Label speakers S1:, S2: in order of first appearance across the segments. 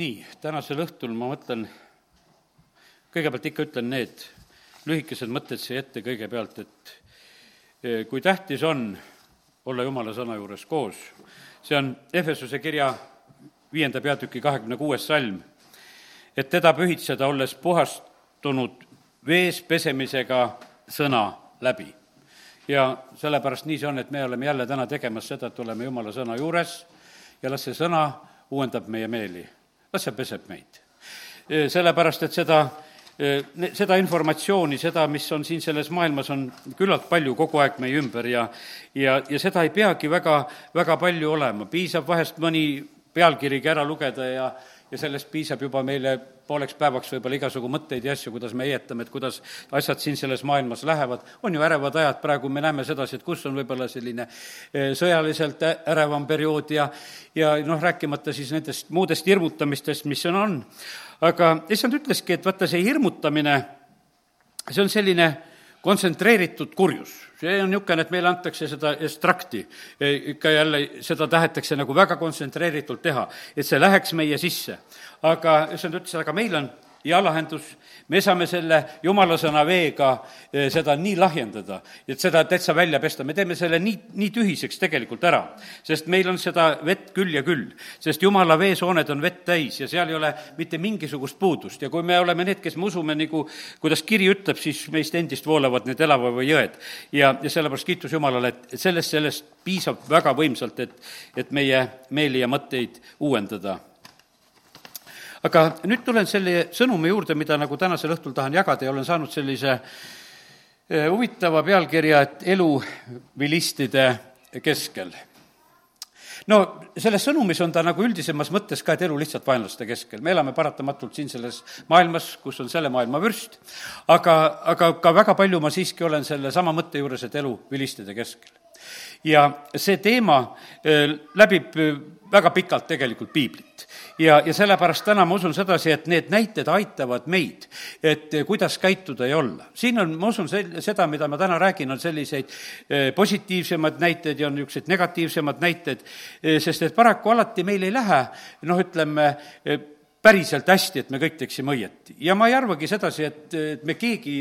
S1: nii, tänasel õhtul ma mõtlen, kõigepealt ikka ütlen need lühikesed mõtted siia ette kõigepealt, et kui tähtis on olla Jumala sõna juures koos, see on Efesuse kirja viienda peatüki kahekümne kuues salm, et teda pühitseda, olles puhastunud vees pesemisega sõna läbi. ja sellepärast nii see on, et me oleme jälle täna tegemas seda, et oleme Jumala sõna juures ja las see sõna uuendab meie meeli las see peseb meid. sellepärast, et seda, seda informatsiooni, seda, mis on siin selles maailmas, on küllalt palju kogu aeg meie ümber ja ja, ja seda ei peagi väga, väga palju olema, piisab vahest mõni pealkirigi ära lugeda ja ja sellest piisab juba meile pooleks päevaks võib-olla igasugu mõtteid ja asju, kuidas me heietame, et kuidas asjad siin selles maailmas lähevad. on ju ärevad ajad, praegu me näeme sedasi, et kus on võib-olla selline eh, sõjaliselt ärevam periood ja ja noh, rääkimata siis nendest muudest hirmutamistest, mis siin on. aga issand ütleski, et vaata, see hirmutamine, see on selline kontsentreeritud kurjus. see on niisugune, et meile antakse seda ekstrakti, e, ikka jälle seda tahetakse nagu väga kontsentreeritult teha, et see läheks meie sisse. aga issand ütles, aga meil on ja lahendus, me saame selle jumala sõna veega eh, seda nii lahjendada, et seda täitsa välja pesta, me teeme selle nii, nii tühiseks tegelikult ära. sest meil on seda vett küll ja küll, sest jumala veesooned on vett täis ja seal ei ole mitte mingisugust puudust ja kui me oleme need, kes me usume, nagu kuidas kiri ütleb, siis meist endist voolavad need elava jõed. ja, ja sellepärast kiitus Jumalale, et sellest, sellest piisab väga võimsalt, et, et meie meeli ja mõtteid uuendada aga nüüd tulen selle sõnumi juurde, mida nagu tänasel õhtul tahan jagada ja olen saanud sellise eh, huvitava pealkirja, et elu vilistide keskel. no selles sõnumis on ta nagu üldisemas mõttes ka, et elu lihtsalt vaenlaste keskel. me elame paratamatult siin selles maailmas, kus on selle maailma vürst, aga, aga ka väga palju ma siiski olen sellesama mõtte juures, et elu vilistide keskel. Ja see teema eh, läbib eh, väga pikalt tegelikult piiblit ja, ja sellepärast täna ma usun sedasi, et need näited aitavad meid, et kuidas käituda ja olla. siin on, ma usun sel-, seda, mida ma täna räägin, on selliseid positiivsemaid näiteid ja on niisuguseid negatiivsemad näited, eh, sest et paraku alati meil ei lähe noh, ütleme, päriselt hästi, et me kõik teeksime õieti. ja ma ei arvagi sedasi, et, et me keegi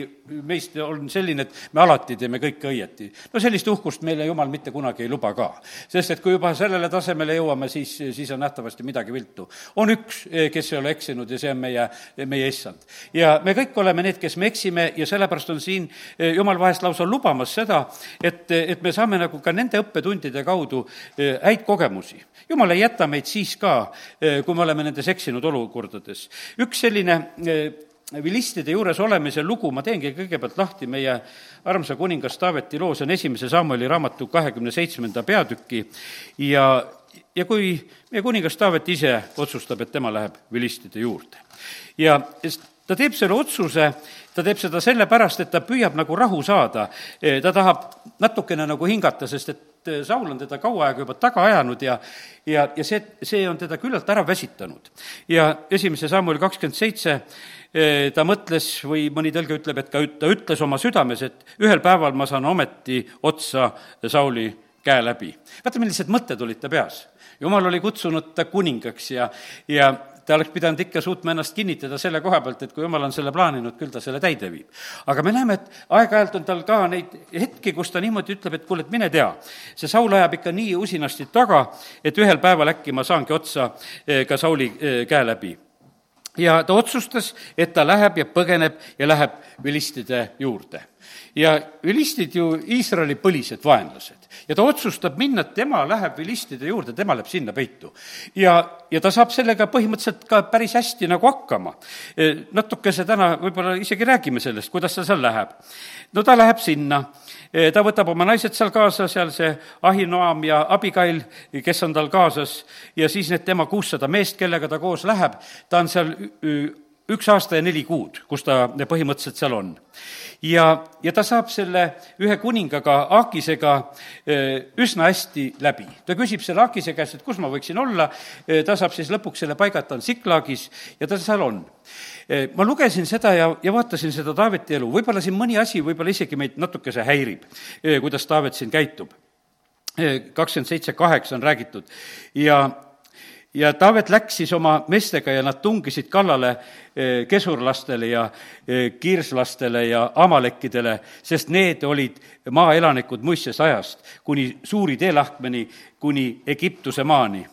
S1: meist on selline, et me alati teeme kõike õieti. no sellist uhkust meile jumal mitte kunagi ei luba ka. sest et kui juba sellele tasemele jõuame, siis, siis on nähtavasti midagi viltu. on üks, kes ei ole eksinud ja see on meie, meie issand. ja me kõik oleme need, kes me eksime ja sellepärast on siin jumal vahest lausa lubamas seda, et, et me saame nagu ka nende õppetundide kaudu häid kogemusi. jumal ei jäta meid siis ka, kui me oleme nendes eksinud olu-, olukordades. üks selline eh, vilistide juures olemise lugu, ma teengi kõigepealt lahti meie armsa kuningas Taaveti loo, see on esimese Samueli raamatu kahekümne seitsmenda peatüki ja, ja kui meie kuningas Taavet ise otsustab, et tema läheb vilistide juurde. ja ta teeb selle otsuse, ta teeb seda sellepärast, et ta püüab nagu rahu saada, eh, ta tahab natukene nagu hingata, sest et eh, Saul on teda kaua aega juba taga ajanud ja ja, ja see, see on teda küllalt ära väsitanud. ja esimese sammul kakskümmend seitse eh, ta mõtles või mõni tõlge ütleb, et ka ta ütles oma südames, et ühel päeval ma saan ometi otsa Sauli käe läbi. vaata, millised mõtted olid ta peas jumal oli kutsunud ta kuningaks ja, ja ta oleks pidanud ikka suutma ennast kinnitada selle koha pealt, et kui jumal on selle plaaninud, küll ta selle täide viib. aga me näeme, et aeg-ajalt on tal ka neid hetki, kus ta niimoodi ütleb, et kuule, et mine tea, see Saul ajab ikka nii usinasti taga, et ühel päeval äkki ma saangi otsa eh, ka Sauli eh, käe läbi ja ta otsustas, et ta läheb ja põgeneb ja läheb vilistide juurde ja vilistid ju Iisraeli põlised vaenlased ja ta otsustab minna, tema läheb vilistide juurde, tema läheb sinna peitu. ja, ja ta saab sellega põhimõtteliselt ka päris hästi nagu hakkama. E, natukese täna võib-olla isegi räägime sellest, kuidas ta seal läheb. no ta läheb sinna, e, ta võtab oma naised seal kaasa, seal see Ahinoam ja Abigail, kes on tal kaasas, ja siis need tema kuussada meest, kellega ta koos läheb, ta on seal üks aasta ja neli kuud, kus ta põhimõtteliselt seal on. Ja, ja ta saab selle ühe kuningaga, Akisega, eh, üsna hästi läbi. ta küsib selle Akise käest, et kus ma võiksin olla, eh, ta saab siis lõpuks selle paigata, on Siklagis ja ta seal on. Eh, ma lugesin seda ja, ja vaatasin seda Taaveti elu, võib-olla siin mõni asi võib-olla isegi meid natukese häirib, kuidas Taavet siin käitub. kakskümmend seitse kaheksa on räägitud. Ja ja Taavet läks siis oma meestega ja nad tungisid kallale eh, kesurlastele ja eh, kiirslastele ja amalekkidele, sest need olid maaelanikud muistses ajast kuni suuri teelahkmeni, kuni Egiptuse maani.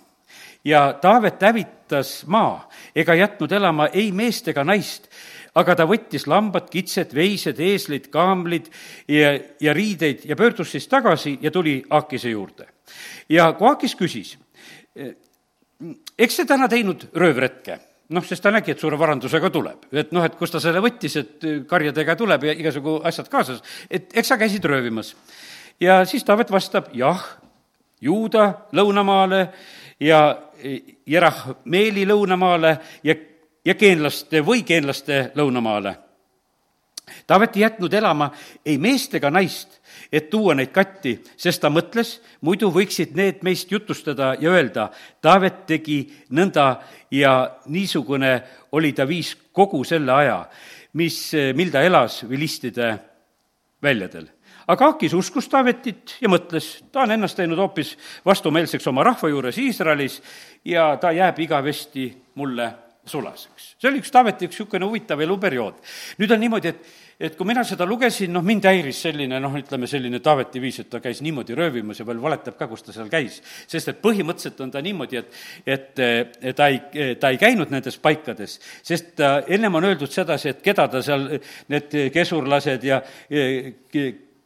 S1: ja Taavet hävitas maa ega jätnud elama ei meest ega naist, aga ta võttis lambad, kitsed, veised, eeslid, kaamlid ja, ja riideid ja pöördus siis tagasi ja tuli Aakise juurde. ja kui Aakis küsis, eks see täna teinud röövretke noh, sest ta nägi, et suure varandusega tuleb. et noh, et kust ta selle võttis, et karjadega tuleb ja igasugu asjad kaasas, et eks sa käisid röövimas. ja siis Taavet vastab jah, Juuda lõunamaale ja Jerahmeeli lõunamaale ja, ja geenlaste või geenlaste lõunamaale. Taavet ei jätnud elama ei meest ega naist, et tuua neid katti, sest ta mõtles, muidu võiksid need meist jutustada ja öelda, Taavet tegi nõnda ja niisugune oli ta viis kogu selle aja, mis, mil ta elas vilistide väljadel aga Akis uskus Taavetit ja mõtles, ta on ennast teinud hoopis vastumeelseks oma rahva juures Iisraelis ja ta jääb igavesti mulle sulaseks. see oli üks Taaveti üks niisugune huvitav eluperiood. nüüd on niimoodi, et et kui mina seda lugesin, noh, mind häiris selline noh, ütleme selline Taaveti viis, et ta käis niimoodi röövimas ja veel valetab ka, kus ta seal käis. sest et põhimõtteliselt on ta niimoodi, et, et ta ei, ta ei käinud nendes paikades, sest ennem on öeldud sedasi, et keda ta seal, need kesurlased ja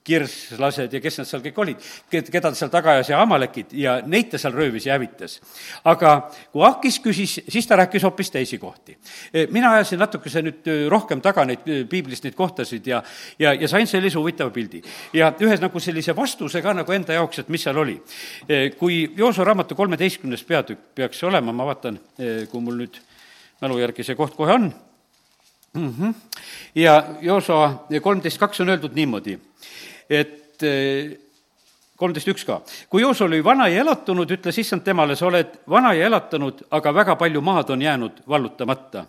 S1: kirslased ja kes nad seal kõik olid, keda ta seal taga ajas ja amalekid ja neid ta seal röövis ja hävitas. aga kui Akis küsis, siis ta rääkis hoopis teisi kohti. E, mina ajasin natukese nüüd e, rohkem taga neid e, piiblist neid kohtasid ja, ja, ja sain sellise huvitava pildi. ja ühes nagu sellise vastuse ka nagu enda jaoks, et mis seal oli. kui Jooso raamatu kolmeteistkümnes peatükk peaks olema, ma vaatan, kui mul nüüd mälu järgi see koht kohe on mm, -hmm. ja Jooso kolmteist kaks on öeldud niimoodi et eh, kolmteist üks ka. kui Joos oli vana ja elatunud, ütles issand temale, sa oled vana ja elatanud, aga väga palju maad on jäänud vallutamata.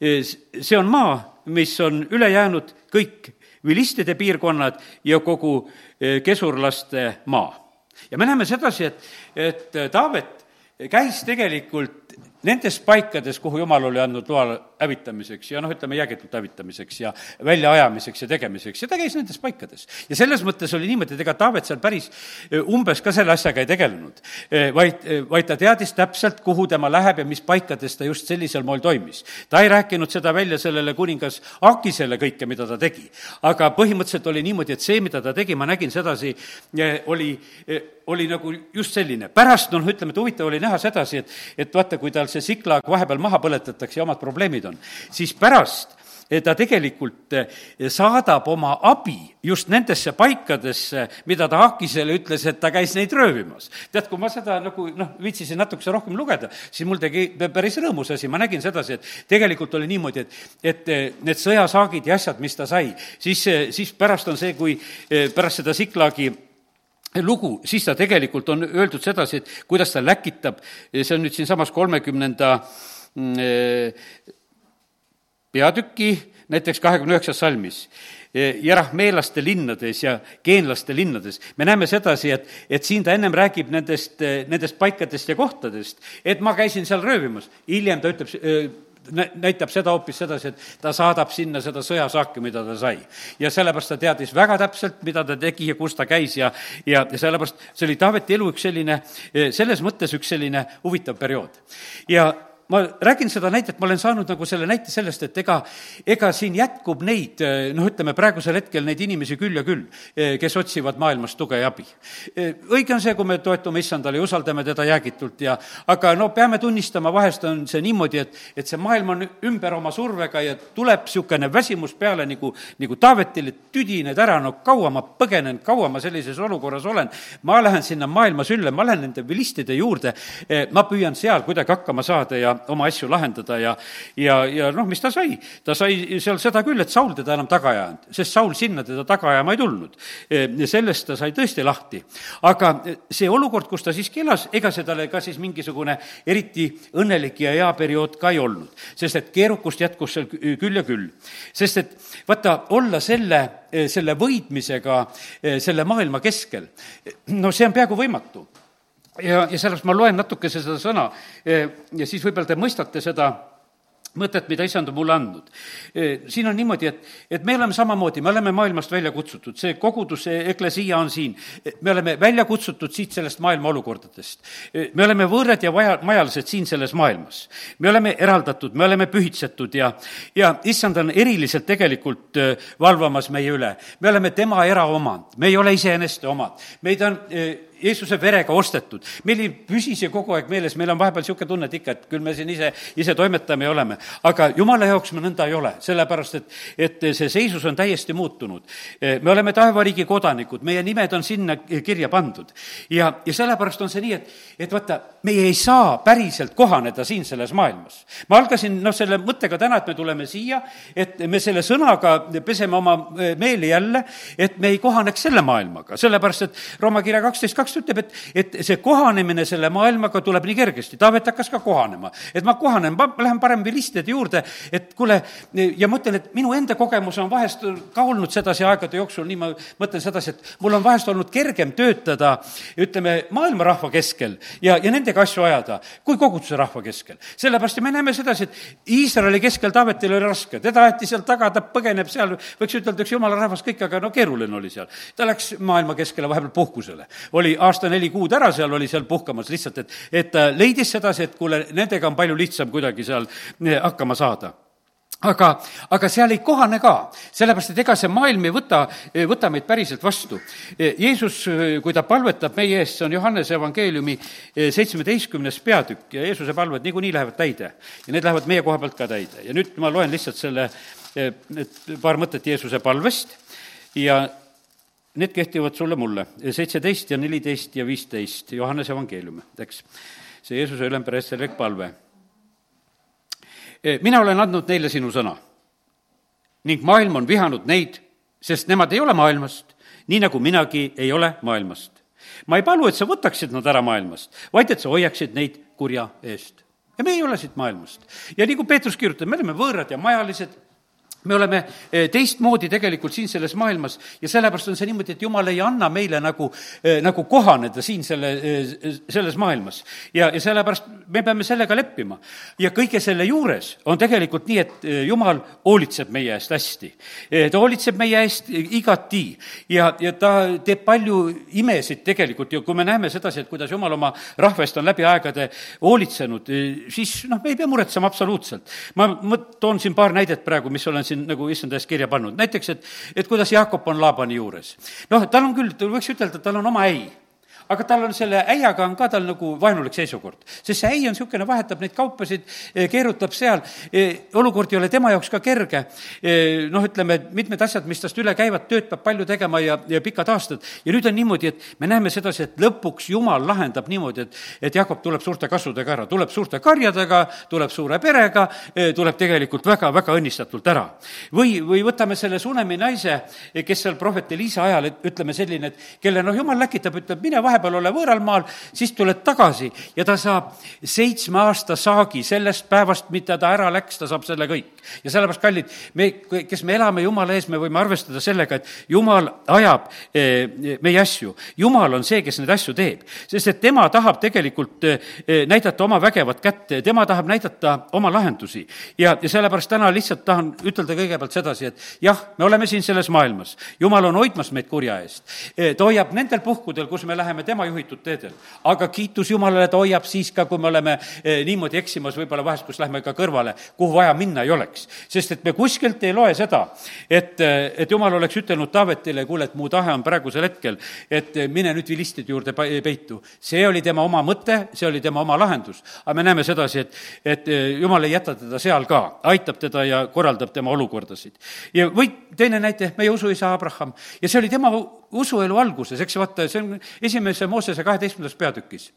S1: Eh, see on maa, mis on üle jäänud kõik vilistide piirkonnad ja kogu eh, kesurlaste maa. ja me näeme sedasi, et, et Taavet käis tegelikult nendes paikades, kuhu jumal oli andnud loa hävitamiseks ja noh, ütleme jäägitult hävitamiseks ja väljaajamiseks ja tegemiseks ja ta käis nendes paikades. ja selles mõttes oli niimoodi, et ega Taavet seal päris e, umbes ka selle asjaga ei tegelenud, e, vaid, e, vaid ta teadis täpselt, kuhu tema läheb ja mis paikades ta just sellisel moel toimis. ta ei rääkinud seda välja sellele kuningas Akisele kõike, mida ta tegi. aga põhimõtteliselt oli niimoodi, et see, mida ta tegi, ma nägin sedasi, oli oli nagu just selline. pärast, noh, ütleme, et huvitav oli näha sedasi, et, et vaata, kui tal see siklaag vahepeal maha põletatakse ja omad probleemid on, siis pärast ta tegelikult eh, saadab oma abi just nendesse paikadesse, mida ta Akisele ütles, et ta käis neid röövimas. tead, kui ma seda nagu noh, viitsisin natukese rohkem lugeda, siis mul tegi päris rõõmus asi, ma nägin sedasi, et tegelikult oli niimoodi, et, et eh, need sõjasaagid ja asjad, mis ta sai, siis, eh, siis pärast on see, kui pärast seda Siklagi lugu, siis ta tegelikult on öeldud sedasi, et kuidas ta läkitab, see on nüüd siinsamas kolmekümnenda mm, eh, peatüki, näiteks kahekümne üheksas salmis, eh, Jerahmeelaste linnades ja geenlaste linnades. me näeme sedasi, et, et siin ta ennem räägib nendest, eh, nendest paikadest ja kohtadest, et ma käisin seal röövimas. hiljem ta ütleb näitab seda hoopis sedasi, et ta saadab sinna seda sõjasaaki, mida ta sai. ja sellepärast ta teadis väga täpselt, mida ta tegi ja kus ta käis ja, ja, sellepärast see oli Taaveti elu üks selline, selles mõttes üks selline huvitav periood. ja ma räägin seda näidet, ma olen saanud nagu selle näite sellest, et ega, ega siin jätkub neid, noh, ütleme praegusel hetkel neid inimesi küll ja küll, kes otsivad maailmas tuge ja abi. õige on see, kui me toetume issandale ja usaldame teda jäägitult ja aga no peame tunnistama, vahest on see niimoodi, et, et see maailm on ümber oma survega ja tuleb niisugune väsimus peale nagu, nagu Taavetil, et tüdined ära, no kaua ma põgenen, kaua ma sellises olukorras olen. ma lähen sinna maailma sülle, ma lähen nende vilistide juurde, ma püüan seal kuidagi hakkama saada ja oma asju lahendada ja ja, ja noh, mis ta sai? ta sai seal seda küll, et Saul teda enam taga ei ajanud, sest Saul sinna teda taga ajama ei tulnud. ja sellest ta sai tõesti lahti. aga see olukord, kus ta siiski elas, ega see talle ka siis mingisugune eriti õnnelik ja hea periood ka ei olnud, sest et keerukust jätkus seal küll ja küll. sest et vaata, olla selle, selle võidmisega selle maailma keskel, no see on peaaegu võimatu ja, ja sellepärast ma loen natukese seda sõna ja siis võib-olla te mõistate seda mõtet, mida issand on mulle andnud. siin on niimoodi, et, et me oleme samamoodi, me oleme maailmast välja kutsutud, see kogudus, see eklesia on siin. me oleme välja kutsutud siit sellest maailma olukordadest. me oleme võõrad ja vaja, majalised siin selles maailmas. me oleme eraldatud, me oleme pühitsetud ja, ja issand on eriliselt tegelikult valvamas meie üle. me oleme tema eraomand, me ei ole iseeneste omad. meid on Jeesuse verega ostetud. meil ei püsi see kogu aeg meeles, meil on vahepeal niisugune tunne, et ikka, et küll me siin ise, ise toimetame ja oleme. aga jumala jaoks me nõnda ei ole, sellepärast et, et see seisus on täiesti muutunud. me oleme taevariigi kodanikud, meie nimed on sinna kirja pandud. ja, ja sellepärast on see nii, et, et vaata, meie ei saa päriselt kohaneda siin selles maailmas. ma algasin noh, selle mõttega täna, et me tuleme siia, et me selle sõnaga peseme oma meeli jälle, et me ei kohaneks selle maailmaga, sellepärast et Rooma kirja kaksteist kaks ütleb, et, et see kohanemine selle maailmaga tuleb nii kergesti. Taavet hakkas ka kohanema, et ma kohanen, ma lähen parem vilistide juurde, et kuule, ja mõtlen, et minu enda kogemus on vahest ka olnud sedasi aegade jooksul, nii ma mõtlen sedasi, et mul on vahest olnud kergem töötada, ütleme, maailma rahva keskel ja, ja nendega asju ajada, kui koguduse rahva keskel. sellepärast ja me näeme sedasi, et Iisraeli keskel Taavetil oli raske, teda aeti sealt taga, ta põgeneb seal, võiks ütelda, üks jumala rahvas kõik, aga no keeruline oli seal. ta läks maailma keskele vahepeal puhkusele. oli aasta neli kuud ära seal, oli seal puhkamas lihtsalt, et, et ta leidis sedasi, et kuule, nendega on palju lihtsam kuidagi seal eh, hakkama saada aga, aga seal ei kohane ka, sellepärast et ega see maailm ei võta, võta meid päriselt vastu. Eh, Jeesus, kui ta palvetab meie eest, see on Johannese evangeeliumi seitsmeteistkümnes peatükk ja Jeesuse palved niikuinii lähevad täide. ja need lähevad meie koha pealt ka täide ja nüüd ma loen lihtsalt selle, need paar mõtet Jeesuse palvest ja Need kehtivad sulle mulle, seitseteist ja neliteist ja viisteist, Johannese evangeelium, eks. see Jeesuse ülempreesterlik palve. E, mina olen andnud neile sinu sõna ning maailm on vihanud neid, sest nemad ei ole maailmast, nii nagu minagi ei ole maailmast. ma ei palu, et sa võtaksid nad ära maailmast, vaid et sa hoiaksid neid kurja eest. ja me ei ole siit maailmast. ja nii kui Peetrus kirjutab, me oleme võõrad ja majalised me oleme eh, teistmoodi tegelikult siin selles maailmas ja sellepärast on see niimoodi, et jumal ei anna meile nagu, eh, nagu kohaneda siin selle, eh, selles maailmas. ja, ja sellepärast me peame sellega leppima. ja kõige selle juures on tegelikult nii, et jumal hoolitseb meie eest hästi. ta hoolitseb meie eest igati ja, ja ta teeb palju imesid tegelikult ja kui me näeme sedasi, et kuidas jumal oma rahva eest on läbi aegade hoolitsenud, siis noh, me ei pea muretsema absoluutselt. ma, ma toon siin paar näidet praegu, mis olen siin siin nagu issand ees kirja pannud, näiteks et, et kuidas Jaakop on Laabani juures. noh, tal on küll, võiks ütelda, et tal on oma äi aga tal on selle äiaga on ka tal nagu vaenulik seisukord. sest see äi on niisugune, vahetab neid kaupasid, e, keerutab seal, e, olukord ei ole tema jaoks ka kerge. E, noh, ütleme, mitmed asjad, mis tast üle käivad, tööd peab palju tegema ja, ja pikad aastad. ja nüüd on niimoodi, et me näeme sedasi, et lõpuks Jumal lahendab niimoodi, et, et Jakob tuleb suurte kasvudega ära, tuleb suurte karjadega, tuleb suure perega, tuleb tegelikult väga-väga õnnistatult ära. või, või võtame selle Sunemi naise, kes seal prohvet Elisa ajal, ütleme selline, et kelle noh, Jumal läkitab, ütleb, mine vahe vahepeal ole võõral maal, siis tuled tagasi ja ta saab seitsme aasta saagi sellest päevast, mida ta ära läks, ta saab selle kõik. ja sellepärast, kallid, me, kes me elame Jumala ees, me võime arvestada sellega, et Jumal ajab eh, meie asju. Jumal on see, kes neid asju teeb, sest et tema tahab tegelikult eh, näidata oma vägevat kätt, tema tahab näidata oma lahendusi. ja, ja sellepärast täna lihtsalt tahan ütelda kõigepealt sedasi, et jah, me oleme siin selles maailmas, Jumal on hoidmas meid kurja eest. Eh, ta hoiab nendel puhkudel, kus me läheme tema juhitud teedel. aga kiitus Jumalale, ta hoiab siis ka, kui me oleme eh, niimoodi eksimas võib-olla vahest, kus lähme ka kõrvale, kuhu vaja minna ei oleks. sest et me kuskilt ei loe seda, et, eh, et Jumal oleks ütelnud Taavetile, kuule, et mu tahe on praegusel hetkel, et eh, mine nüüd vilistide juurde peitu. see oli tema oma mõte, see oli tema oma lahendus. aga me näeme sedasi, et, et Jumal ei jäta teda seal ka, aitab teda ja korraldab tema olukordasid. ja või teine näite, meie usuisa Abraham ja see oli tema usuelu alguses, eks vaata, see on esimese Moosese kaheteistkümnendas peatükis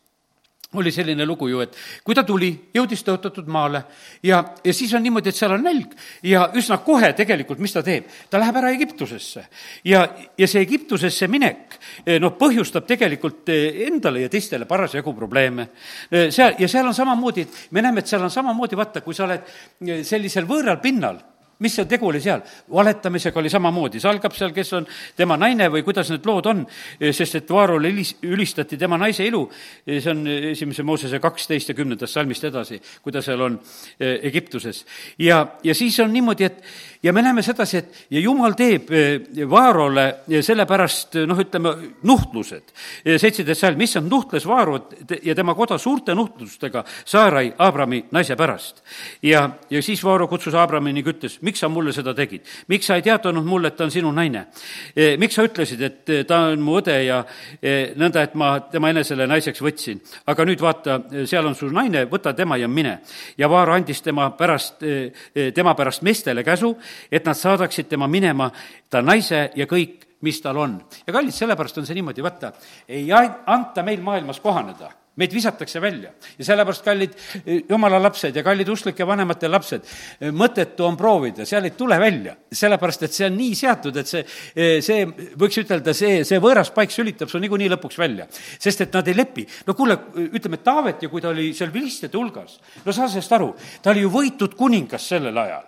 S1: oli selline lugu ju, et kui ta tuli, jõudis tõotatud maale ja, ja siis on niimoodi, et seal on nälg ja üsna kohe tegelikult, mis ta teeb? ta läheb ära Egiptusesse. ja, ja see Egiptusesse minek, noh, põhjustab tegelikult endale ja teistele parasjagu probleeme. seal, ja seal on samamoodi, me näeme, et seal on samamoodi, vaata, kui sa oled sellisel võõral pinnal mis see tegu oli seal? valetamisega oli samamoodi, see algab seal, kes on tema naine või kuidas need lood on, sest et Vaarole ülis-, ülistati tema naise ilu, see on esimese Moosese kaksteist ja kümnendast salmist edasi, kui ta seal on eh, Egiptuses. ja, ja siis on niimoodi, et ja me näeme sedasi, et ja jumal teeb eh, Vaarole sellepärast noh, ütleme, nuhtlused. seitseteist salm, issand nuhtles Vaarot ja tema koda suurte nuhtlustega Saarai, Abrami naise pärast. ja, ja siis Vaaro kutsus Abrami ning ütles, miks sa mulle seda tegid? miks sa ei teatanud mulle, et ta on sinu naine? E, miks sa ütlesid, et e, ta on mu õde ja e, nõnda, et ma tema enesele naiseks võtsin? aga nüüd vaata, seal on su naine, võta tema ja mine. ja Vaar andis tema pärast, tema pärast meestele käsu, et nad saadaksid tema minema, ta naise ja kõik, mis tal on. ja kallid, sellepärast on see niimoodi, vaata, ei anta meil maailmas kohaneda meid visatakse välja ja sellepärast, kallid jumala lapsed ja kallid usklike vanemate lapsed, mõttetu on proovida, seal ei tule välja, sellepärast et see on nii seatud, et see, see, võiks ütelda, see, see võõras paik sülitab su niikuinii lõpuks välja. sest et nad ei lepi. no kuule, ütleme, Taavet ja kui ta oli seal vilistide hulgas, no saa sellest aru, ta oli ju võitud kuningas sellel ajal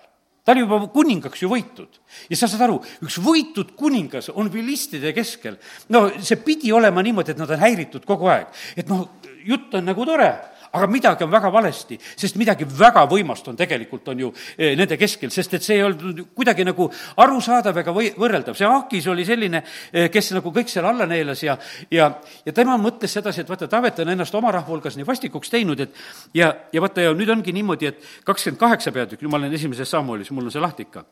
S1: ta oli juba kuningaks ju võitud. ja sa saad aru, üks võitud kuningas on vilistide keskel. no see pidi olema niimoodi, et nad on häiritud kogu aeg. et noh, jutt on nagu tore, aga midagi on väga valesti, sest midagi väga võimast on tegelikult, on ju eh, nende keskel, sest et see ei olnud kuidagi nagu arusaadav ega või, võrreldav. see Akis oli selline, eh, kes nagu kõik seal alla neelas ja, ja, ja tema mõtles sedasi, et vaata, Taavet on ennast oma rahva hulgas nii vastikuks teinud, et ja, ja vaata, ja nüüd ongi niimoodi, et kakskümmend kaheksa peatükk, nüüd ma olen esimeses sammuolis, mul on see lahti ikka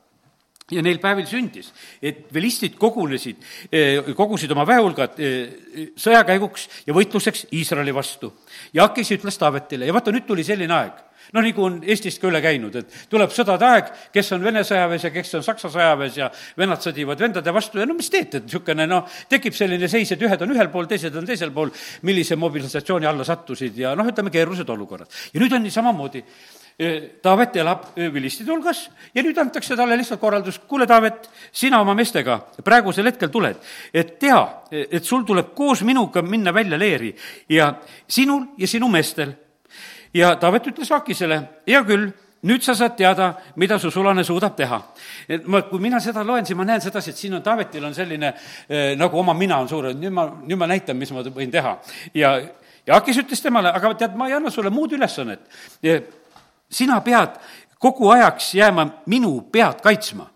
S1: ja neil päevil sündis, et velistid kogunesid, eh, kogusid oma väehulgad eh, sõjakäiguks ja võitluseks Iisraeli vastu. ja Akis ütles Taavetile ja vaata, nüüd tuli selline aeg, noh, nagu on Eestist ka üle käinud, et tuleb sõdade aeg, kes on Vene sõjaväes ja kes on Saksa sõjaväes ja vennad sõdivad vendade vastu ja no mis teete, et niisugune noh, tekib selline seis, et ühed on ühel pool, teised on teisel pool, millise mobilisatsiooni alla sattusid ja noh, ütleme, keerulised olukorrad. ja nüüd on nii samamoodi Taavet elab vilistide hulgas ja nüüd antakse talle lihtsalt korraldus, kuule, Taavet, sina oma meestega praegusel hetkel tuled, et tea, et sul tuleb koos minuga minna välja leeri ja sinul ja sinu meestel. ja Taavet ütles Akisele, hea küll, nüüd sa saad teada, mida su sulane suudab teha. et ma, kui mina seda loen, siis ma näen sedasi, et siin on, Taavetil on selline eh, nagu oma mina on suur, et nüüd ma, nüüd ma näitan, mis ma võin teha. ja, ja Akis ütles temale, aga tead, ma ei anna sulle muud ülesannet sina pead kogu ajaks jääma minu pead kaitsma.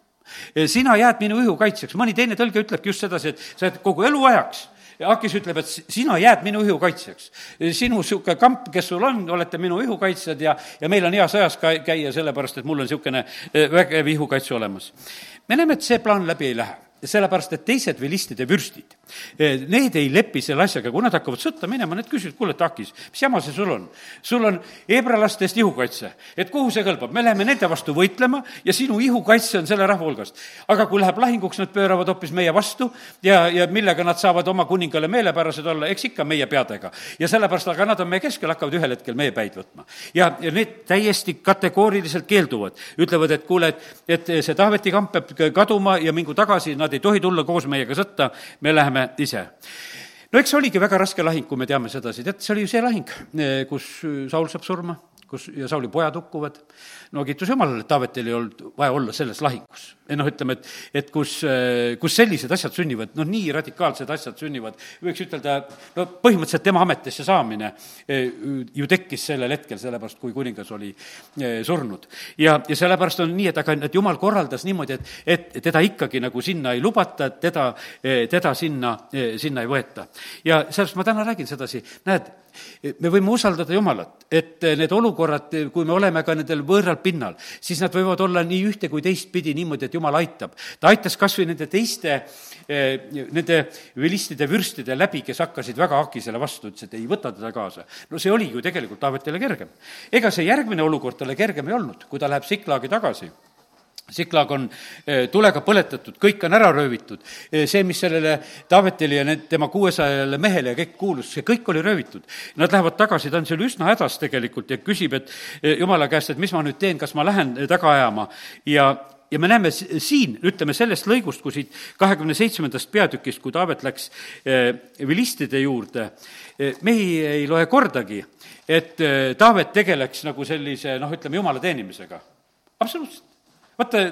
S1: sina jääd minu õhu kaitsjaks, mõni teine tõlge ütlebki just sedasi, et sa jääd kogu eluajaks Akis ütleb, et sina jääd minu ihu kaitsjaks. sinu niisugune kamp, kes sul on, olete minu ihukaitsjad ja, ja meil on hea sõjas ka käia, sellepärast et mul on niisugune eh, vägev ihukaitse olemas. me näeme, et see plaan läbi ei lähe sellepärast, et teised vilistide vürstid, eh, need ei lepi selle asjaga, kui nad hakkavad sõtta minema, need küsivad, kuule, Takis, mis jama see sul on? sul on hebralastest ihukaitse, et kuhu see kõlbab, me läheme nende vastu võitlema ja sinu ihukaitse on selle rahva hulgast. aga kui läheb lahinguks, nad pööravad hoopis meie vastu ja, ja millega nad saavad oma kuningale meelepärased olla, eks ikka meie peadega. ja sellepärast, aga nad on meie keskel, hakkavad ühel hetkel meie päid võtma. ja, ja need täiesti kategooriliselt keelduvad, ütlevad, et kuule, et, et see Taaveti kamp peab kaduma ja mingu tagasi, nad nad ei tohi tulla koos meiega sõtta, me läheme ise no eks see oligi väga raske lahing, kui me teame sedasi, tead, see oli ju see lahing, kus Saul saab surma, kus ja Sauli pojad hukkuvad. no kiitus Jumalale, et Taavetil ei olnud vaja olla selles lahingus. Noh, ütleme, et, et kus, kus sellised asjad sünnivad, noh, nii radikaalsed asjad sünnivad, võiks ütelda, no põhimõtteliselt tema ametisse saamine eh, ju tekkis sellel hetkel, sellepärast kui kuningas oli eh, surnud. ja, ja sellepärast on nii, et aga, et Jumal korraldas niimoodi, et, et teda ikkagi nagu sinna ei lubata, teda, eh, teda sinna, sinna ei võeta. ja sellepärast ma täna räägin sedasi, näed, me võime usaldada Jumalat, et need olukorrad, kui me oleme ka nendel võõral pinnal, siis nad võivad olla nii ühte kui teistpidi niimoodi, et Jumal aitab. ta aitas kas või nende teiste, eh, nende vilistide vürstide läbi, kes hakkasid väga Akisele vastu, ütles, et ei võta teda kaasa. no see oligi ju tegelikult Taavetile kergem. ega see järgmine olukord talle kergem ei olnud, kui ta läheb Siklaagi tagasi Siklag on eh, tulega põletatud, kõik on ära röövitud. Eh, see, mis sellele Taavetile ja need tema kuuesajale mehele ja kõik kuulus, see kõik oli röövitud. Nad lähevad tagasi, ta on seal üsna hädas tegelikult ja küsib, et jumala käest, et mis ma nüüd teen, kas ma lähen taga ajama ja, ja me näeme siin, ütleme sellest lõigust, kui siit kahekümne seitsmendast peatükist, kui Taavet läks vilistide juurde, me ei, ei loe kordagi, et Taavet tegeleks nagu sellise noh, ütleme, jumala teenimisega. absoluutselt vaata,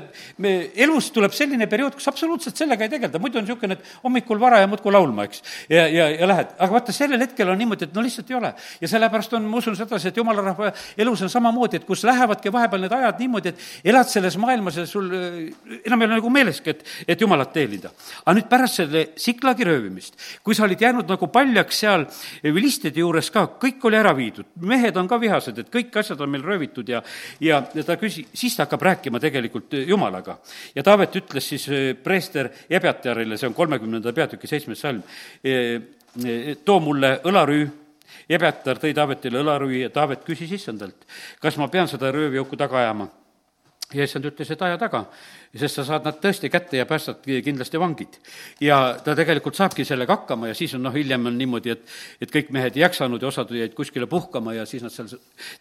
S1: me, elus tuleb selline periood, kus absoluutselt sellega ei tegelda, muidu on niisugune, et hommikul vara ja muudkui laulma, eks. ja, ja, ja lähed, aga vaata, sellel hetkel on niimoodi, et no lihtsalt ei ole. ja sellepärast on, ma usun sedasi, et jumala rahva elus on samamoodi, et kus lähevadki vahepeal need ajad niimoodi, et elad selles maailmas ja sul äh, enam ei ole nagu meeleski, et, et jumalat teenida. aga nüüd pärast selle Siklagi röövimist, kui sa olid jäänud nagu paljaks seal vilistide juures ka, kõik oli ära viidud, mehed on ka vihased, et kõik asjad on meil röövitud ja, ja, ja ta küsi-, siis ta hakkab rääkima tegelikult Jumalaga. ja Taavet ütles siis eh, preester Ebjatarile, see on kolmekümnenda peatüki seitsmes salm, eh, eh, too mulle õlarüü, Ebjatar tõi Taavetile õlarüü ja Taavet küsis issandalt, kas ma pean seda röövjauku taga ajama ja issand ütles, et aja taga, sest sa saad nad tõesti kätte ja päästad kindlasti vangid. ja ta tegelikult saabki sellega hakkama ja siis on noh, hiljem on niimoodi, et et kõik mehed ei jaksanud ja osad jäid kuskile puhkama ja siis nad seal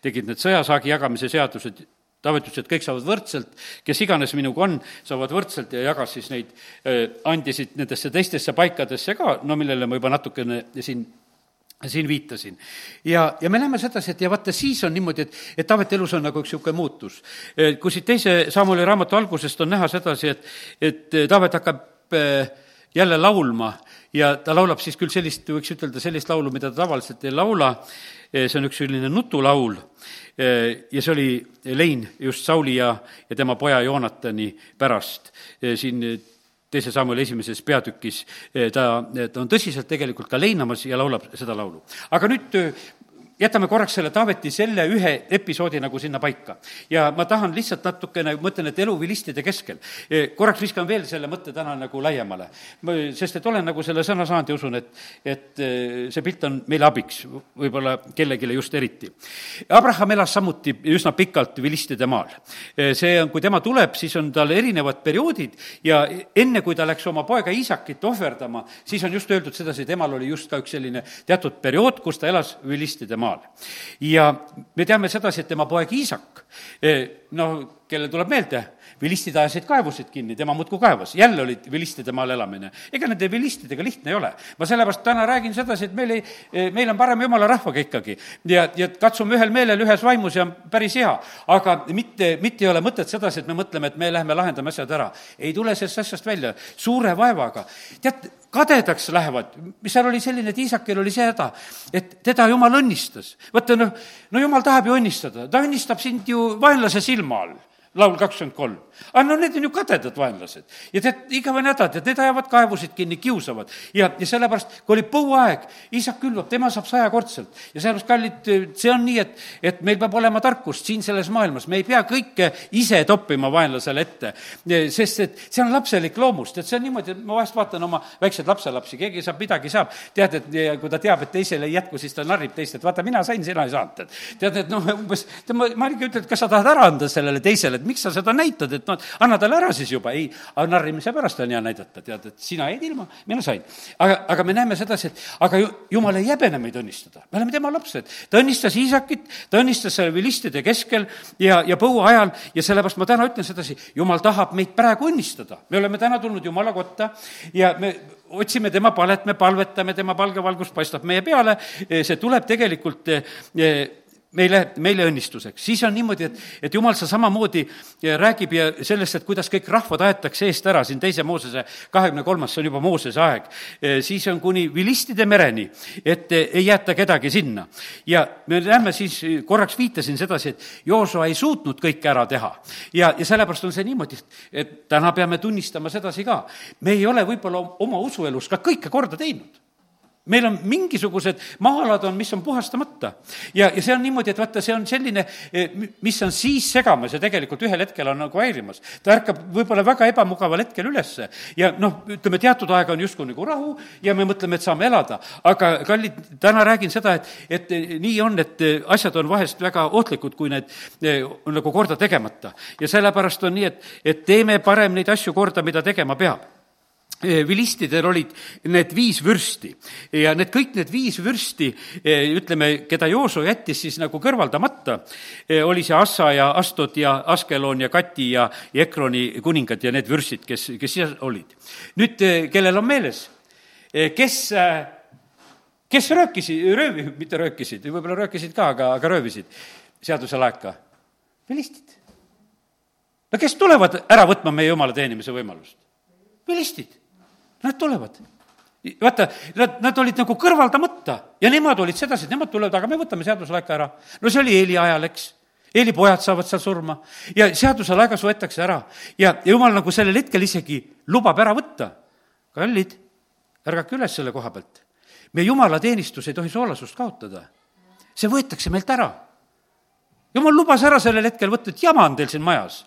S1: tegid need sõjasaagi jagamise seadused, Taavet ütles, et kõik saavad võrdselt, kes iganes minuga on, saavad võrdselt ja jagas siis neid, andisid nendesse teistesse paikadesse ka, no millele ma juba natukene siin siin viitasin. ja, ja me näeme sedasi, et ja vaata, siis on niimoodi, et, et Taaveti elus on nagu üks niisugune muutus. kui siit teise Samuli raamatu algusest on näha sedasi, et, et Taavet hakkab eh, jälle laulma ja ta laulab siis küll sellist, võiks ütelda, sellist laulu, mida ta tavaliselt ei laula, see on üks selline nutulaul eh, ja see oli lein just Sauli ja, ja tema poja Joonatani pärast. siin teise Samueli esimeses peatükis eh, ta, ta on tõsiselt tegelikult ka leinamas ja laulab seda laulu. aga nüüd jätame korraks selle Taaveti selle ühe episoodi nagu sinna paika. ja ma tahan lihtsalt natukene, mõtlen, et elu vilistide keskel. E, korraks viskan veel selle mõtte täna nagu laiemale. sest et olen nagu selle sõna saanud ja usun, et, et e, see pilt on meile abiks, võib-olla kellelegi just eriti. Abraham elas samuti üsna pikalt vilistide maal. E, see on, kui tema tuleb, siis on tal erinevad perioodid ja enne, kui ta läks oma poega Iisakit ohverdama, siis on just öeldud sedasi, temal oli just ka üks selline teatud periood, kus ta elas vilistide maal maal. ja me teame sedasi, et tema poeg Iisak, eh, no kellel tuleb meelde, vilistid ajasid kaevusid kinni, tema muudkui kaevas, jälle oli vilistide maal elamine. ega nende vilistidega lihtne ei ole. ma sellepärast täna räägin sedasi, et meil ei, eh, meil on parem jumala rahvaga ikkagi ja, ja katsume ühel meelel, ühes vaimus ja päris hea. aga mitte, mitte ei ole mõtet sedasi, et me mõtleme, et me läheme lahendame asjad ära. ei tule sellest asjast välja, suure vaevaga. tead, kadedaks lähevad, seal oli selline, et Iisakil oli see häda, et teda jumal õnnistas. vaata noh, no jumal tahab ju õnnistada, ta õnnistab sind ju vaenlase silma all laul kakskümmend kolm. aga no need on ju kadedad vaenlased. ja tead, igavene häda, tead, need ajavad kaevusid kinni, kiusavad. ja, ja sellepärast, kui oli põuaeg, isak külvab, tema saab sajakordselt. ja sellepärast, kallid, see on nii, et, et meil peab olema tarkust siin selles maailmas, me ei pea kõike ise toppima vaenlasele ette. sest et see on lapselik loomus, tead, see on niimoodi, et ma vahest vaatan oma väikseid lapselapsi, keegi saab, midagi saab, tead, et kui ta teab, et teisele ei jätku, siis ta narrib teist, et vaata, mina sain, sina ei saanud, tead. tead, et noh, umbes, ma, ma ikka ütlen, et kas sa tahad ära anda sellele teisele, et miks sa seda näitad, et noh, anna talle ära siis juba, ei, aga narrimise pärast on hea näidata, tead, et sina jäid ilma, mina sain. aga, aga me näeme sedasi, et aga ju, jumal ei häbene meid õnnistada, me oleme tema lapsed. ta õnnistas Iisakit, ta õnnistas selle vilistide keskel ja, ja põua ajal ja sellepärast ma täna ütlen sedasi, jumal tahab meid praegu õnnistada. me oleme täna tulnud Jumala kotta ja me otsime tema palet, me palvetame, tema palgevalgus paistab meie peale, see tuleb tegelikult meile, meile õnnistuseks. siis on niimoodi, et, et jumal sa samamoodi eh, räägib ja sellest, et kuidas kõik rahvad aetakse eest ära, siin teise Moosese kahekümne kolmas, see on juba Moosese aeg. Eh, siis on kuni vilistide mereni, et eh, ei jäeta kedagi sinna. ja me näeme siis, korraks viitasin sedasi, et Joosua ei suutnud kõike ära teha. ja, ja sellepärast on see niimoodi, et täna peame tunnistama sedasi ka. me ei ole võib-olla oma usuelus ka kõike korda teinud meil on mingisugused maa-alad on, mis on puhastamata. ja, ja see on niimoodi, et vaata, see on selline, eh, mis on siis segamas ja tegelikult ühel hetkel on nagu häirimas. ta ärkab võib-olla väga ebamugaval hetkel ülesse ja noh, ütleme teatud aega on justkui nagu rahu ja me mõtleme, et saame elada. aga kallid, täna räägin seda, et, et nii on, et asjad on vahest väga ohtlikud, kui need eh, on nagu korda tegemata. ja sellepärast on nii, et, et teeme parem neid asju korda, mida tegema peab Eh, vilistidel olid need viis vürsti ja need kõik need viis vürsti, ütleme, keda Jooso jättis siis nagu kõrvaldamata, oli see Assa ja Astot ja Askelon ja Kati ja, ja Ekroni kuningad ja need vürstid, kes, kes seal olid. nüüd, kellel on meeles, kes, kes röökisid, röövi, mitte röökisid, võib-olla röökisid ka, aga, aga röövisid seaduse laeka? vilistid no kes tulevad ära võtma meie jumala teenimise võimalust? vilistid, nad tulevad vaata, nad, nad olid nagu kõrvaldamata ja nemad olid sedasi, et nemad tulevad, aga me võtame seaduselaeka ära. no see oli Eeli ajal, eks. Eeli pojad saavad seal surma ja seaduselaegas võetakse ära ja, ja jumal nagu sellel hetkel isegi lubab ära võtta. kallid, ärgake üles selle koha pealt. meie jumalateenistus ei tohi soolasust kaotada. see võetakse meilt ära. jumal lubas ära sellel hetkel võtta, et jama on teil siin majas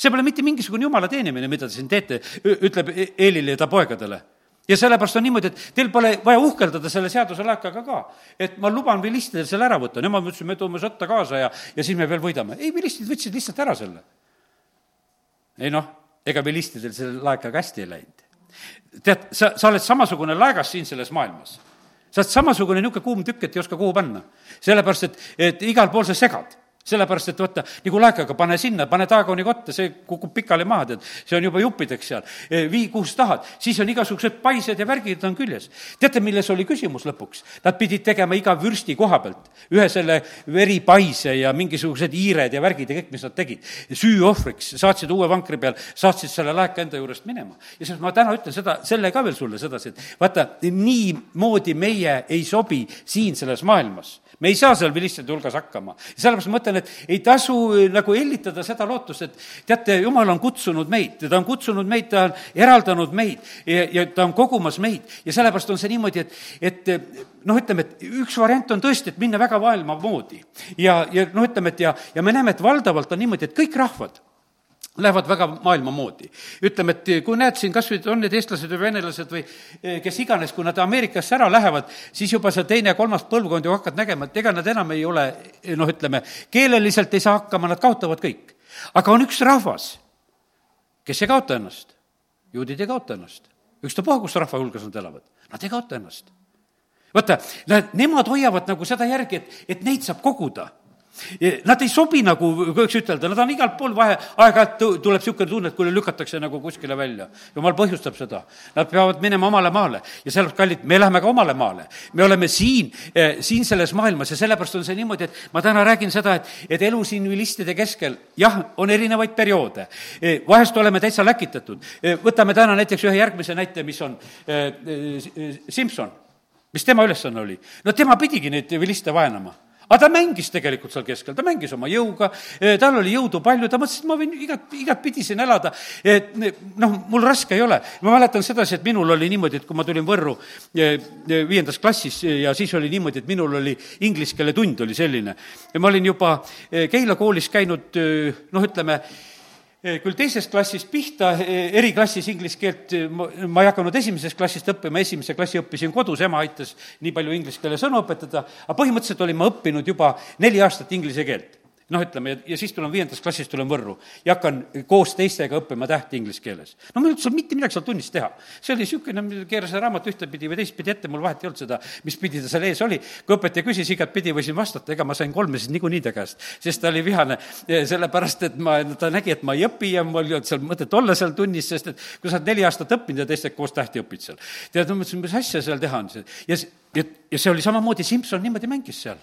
S1: see pole mitte mingisugune jumala teenimine, mida te siin teete, ütleb Eelile ja ta poegadele. ja sellepärast on niimoodi, et teil pole vaja uhkeldada selle seaduse laekaga ka. et ma luban vilistidel selle ära võtta, nemad mõtlesid, me toome sõtta kaasa ja, ja siis me veel võidame. ei, vilistid võtsid lihtsalt ära selle. ei noh, ega vilistidel selle laekaga hästi ei läinud. tead, sa, sa oled samasugune laegas siin selles maailmas sa oled samasugune niisugune kuum tükk, et ei oska kuhu panna. sellepärast, et, et igal pool sa segad sellepärast, et vaata, nagu laekaga, pane sinna, pane taagoni kotta, see kukub pikali maha, tead, see on juba juppideks seal. E, vii, kuhu sa tahad, siis on igasugused paised ja värgid on küljes. teate, milles oli küsimus lõpuks? Nad pidid tegema iga vürsti koha pealt ühe selle veripaise ja mingisugused hiired ja värgid ja kõik, mis nad tegid. süüohvriks, saatsid uue vankri peal, saatsid selle laeka enda juurest minema. ja siis ma täna ütlen seda, selle ka veel sulle sedasi, et vaata, niimoodi meie ei sobi siin selles maailmas me ei saa seal vilistide hulgas hakkama. sellepärast ma mõtlen, et ei tasu äh, nagu hellitada seda lootust, et teate, jumal on kutsunud meid, ta on kutsunud meid, ta on eraldanud meid ja, ja ta on kogumas meid ja sellepärast on see niimoodi, et, et äh, noh, ütleme, et üks variant on tõesti, et minna väga maailma moodi. ja, ja noh, ütleme, et ja, ja me näeme, et valdavalt on niimoodi, et kõik rahvad lähevad väga maailma moodi. ütleme, et kui näed siin kas või, on need eestlased või venelased või eh, kes iganes, kui nad Ameerikasse ära lähevad, siis juba see teine ja kolmas põlvkond ju hakkad nägema, et ega nad enam ei ole eh, noh, ütleme, keeleliselt ei saa hakkama, nad kaotavad kõik. aga on üks rahvas, kes ei kaota ennast. juudid ei kaota ennast. ükstapuha, kus rahva hulgas nad elavad, nad ei kaota ennast. vaata, nad, nemad hoiavad nagu seda järgi, et, et neid saab koguda Nad ei sobi nagu, võiks ütelda, nad on igalt pool vahe, aeg-ajalt tuleb niisugune tunne, et kuule, lükatakse nagu kuskile välja. jumal põhjustab seda. Nad peavad minema omale maale ja sellepärast, kallid, me läheme ka omale maale. me oleme siin, eh, siin selles maailmas ja sellepärast on see niimoodi, et ma täna räägin seda, et, et elu siin vilistide keskel, jah, on erinevaid perioode. Eh, vahest oleme täitsa läkitatud. Eh, võtame täna näiteks ühe järgmise näite, mis on Simson. mis tema ülesanne oli? no tema pidigi neid viliste vaenama aga ta mängis tegelikult seal keskel, ta mängis oma jõuga, eh, tal oli jõudu palju, ta mõtles, et ma võin igat, igatpidi siin elada, et noh, mul raske ei ole. ma mäletan sedasi, et minul oli niimoodi, et kui ma tulin Võrru eh, eh, viiendas klassis ja siis oli niimoodi, et minul oli inglise keele tund oli selline. ma olin juba Keila koolis käinud noh, ütleme, küll teisest klassist pihta, eh, eriklassis inglise keelt eh, ma ei hakanud esimesest klassist õppima, esimese klassi õppisin kodus, ema aitas nii palju inglise keele sõnu õpetada, aga põhimõtteliselt olin ma õppinud juba neli aastat inglise keelt noh, ütleme, ja siis tulen viiendast klassist, tulen Võrru ja hakkan koos teistega õppima tähti inglise keeles. no mul ei olnud mitte midagi seal tunnis teha. see oli niisugune, keerasin raamat ühtepidi või teistpidi ette, mul vahet ei olnud seda, mis pidi ta seal ees oli. kui õpetaja küsis, igatpidi võisin vastata, ega ma sain kolme siis niikuinii ta käest, sest ta oli vihane, sellepärast et ma, ta nägi, et ma ei õpi ja mul ei olnud seal mõtet olla seal tunnis, sest et kui sa oled neli aastat õppinud ja teistega koos tähti õpid seal. tead, ma mõtlesin, mis asja seal teha on. ja, ja, ja see oli samamoodi, Simson niimoodi mängis seal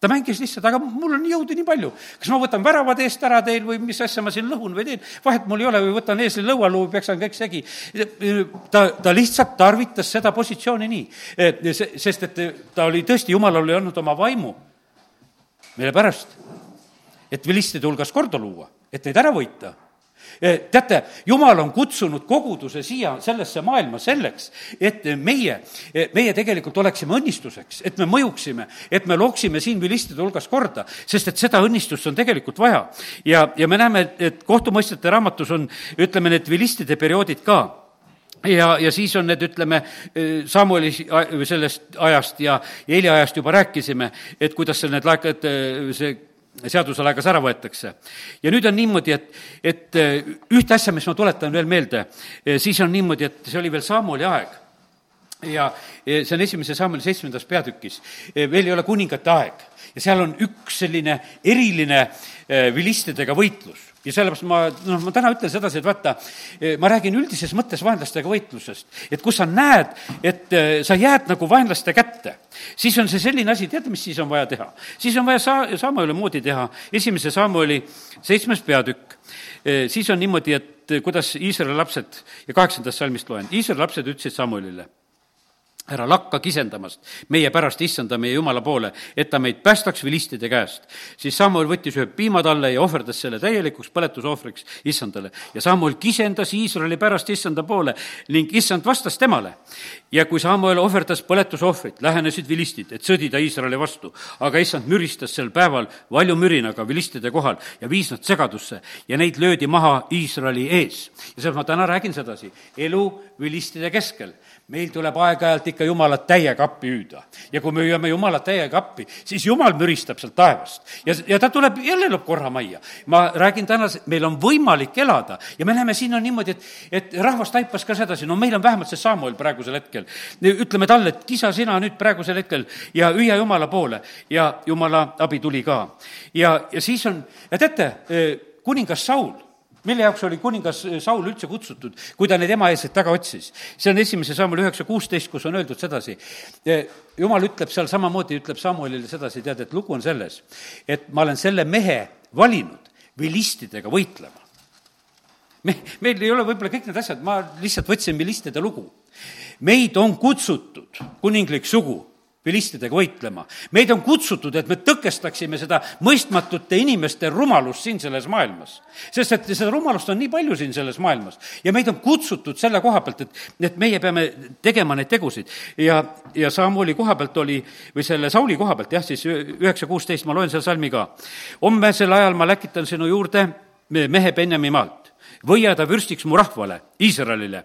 S1: ta mängis lihtsalt, aga mul on jõudu nii palju. kas ma võtan väravad eest ära teil või mis asja ma siin lõhun või teen, vahet mul ei ole või võtan eesli lõualuu, peksan kõik segi. ta, ta lihtsalt tarvitas seda positsiooni nii, sest et ta oli tõesti, jumal oli andnud oma vaimu. mille pärast? et vilistide hulgas korda luua, et neid ära võita teate, jumal on kutsunud koguduse siia sellesse maailma selleks, et meie, eh, meie tegelikult oleksime õnnistuseks, et me mõjuksime, et me looksime siin vilistide hulgas korda, sest et seda õnnistust on tegelikult vaja. ja, ja me näeme, et kohtumõistjate raamatus on, ütleme, need vilistide perioodid ka ja, ja siis on need, ütleme, eh, Samueli sellest ajast ja Eeli ajast juba rääkisime, et kuidas seal need laekad, see seaduselaegas ära võetakse. ja nüüd on niimoodi, et, et eh, ühte asja, mis ma tuletan veel meelde, eh, siis on niimoodi, et see oli veel Samuli aeg ja e, see on esimese sammuli seitsmendas peatükis. Veel ei ole kuningate aeg ja seal on üks selline eriline vilistidega võitlus ja sellepärast ma, noh, ma täna ütlen sedasi, et vaata, ma räägin üldises mõttes vaenlastega võitlusest, et kus sa näed, et sa jääd nagu vaenlaste kätte, siis on see selline asi, teate, mis siis on vaja teha? siis on vaja saa-, Samueli moodi teha, esimese Samueli seitsmes peatükk, siis on niimoodi, et kuidas Iisraeli lapsed, ja kaheksandast salmist loen, Iisraeli lapsed ütlesid Samuelile ära lakka kisendamast meie pärast issanda, meie Jumala poole, et ta meid päästaks vilistide käest. siis Samuel võttis ühe piimatalle ja ohverdas selle täielikuks põletusohvriks issandale. ja Samuel kisendas Iisraeli pärast issanda poole ning issand vastas temale. Ja kui Samuel ohverdas põletusohvrit, lähenesid vilistid, et sõdida Iisraeli vastu. aga issand müristas sel päeval valjumürinaga vilistide kohal ja viis nad segadusse ja neid löödi maha Iisraeli ees. ja seepärast ma täna räägin sedasi, elu vilistide keskel meil tuleb aeg-ajalt ikka Jumalat täiega appi hüüda. ja kui me hüüame Jumalat täiega appi, siis Jumal müristab sealt taevast. ja, ja ta tuleb, jälle lööb korra majja. ma räägin täna, meil on võimalik elada ja me näeme, siin on niimoodi, et, et rahvas taipas ka sedasi, no meil on vähemalt see Samuel praegusel hetkel. Ütleme talle, et kisa sina nüüd praegusel hetkel ja hüüa Jumala poole ja Jumala abi tuli ka. ja, ja siis on, ja teate, kuningas Saul mille jaoks oli kuningas Saul üldse kutsutud, kui ta neid emaeelseid taga otsis? see on esimese sammul üheksa kuusteist, kus on öeldud sedasi. jumal ütleb seal samamoodi, ütleb Samuelile sedasi, tead, et lugu on selles, et ma olen selle mehe valinud vilistidega võitlema. Me, meil ei ole võib-olla kõik need asjad, ma lihtsalt võtsin vilistide lugu. meid on kutsutud, kuninglik sugu vilistidega võitlema. meid on kutsutud, et me tõkestaksime seda mõistmatute inimeste rumalust siin selles maailmas. sest et seda rumalust on nii palju siin selles maailmas ja meid on kutsutud selle koha pealt, et, et meie peame tegema neid tegusid. ja, ja Samueli koha pealt oli, või selle Sauli koha pealt jah, siis üheksa kuusteist, ma loen selle salmi ka. hommesel ajal ma läkitan sinu juurde mehe Benjami maalt, võia ta vürstiks mu rahvale, Iisraelile.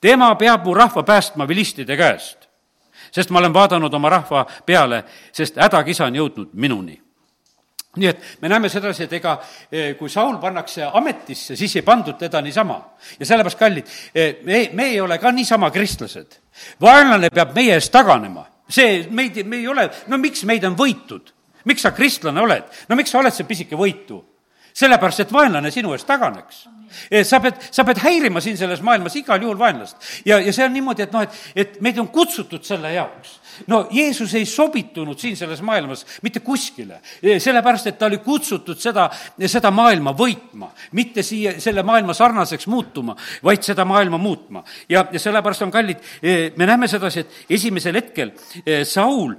S1: tema peab mu rahva päästma vilistide käest sest ma olen vaadanud oma rahva peale, sest hädakisa on jõudnud minuni nii et me näeme sedasi, et ega eh, kui Saul pannakse ametisse, siis ei pandud teda niisama. ja sellepärast, kallid, eh, me, me ei ole ka niisama kristlased. vaenlane peab meie eest taganema. see, meid, me ei ole, no miks meid on võitud? miks sa kristlane oled? no miks sa oled see pisike võitu? Sellepärast, et vaenlane sinu eest taganeks sa pead, sa pead häirima siin selles maailmas igal juhul vaenlast. ja, ja see on niimoodi, et noh, et, et meid on kutsutud selle jaoks. no Jeesus ei sobitunud siin selles maailmas mitte kuskile, sellepärast et ta oli kutsutud seda, seda maailma võitma, mitte siia, selle maailma sarnaseks muutuma, vaid seda maailma muutma. ja, ja sellepärast on kallid, me näeme sedasi, et esimesel hetkel Saul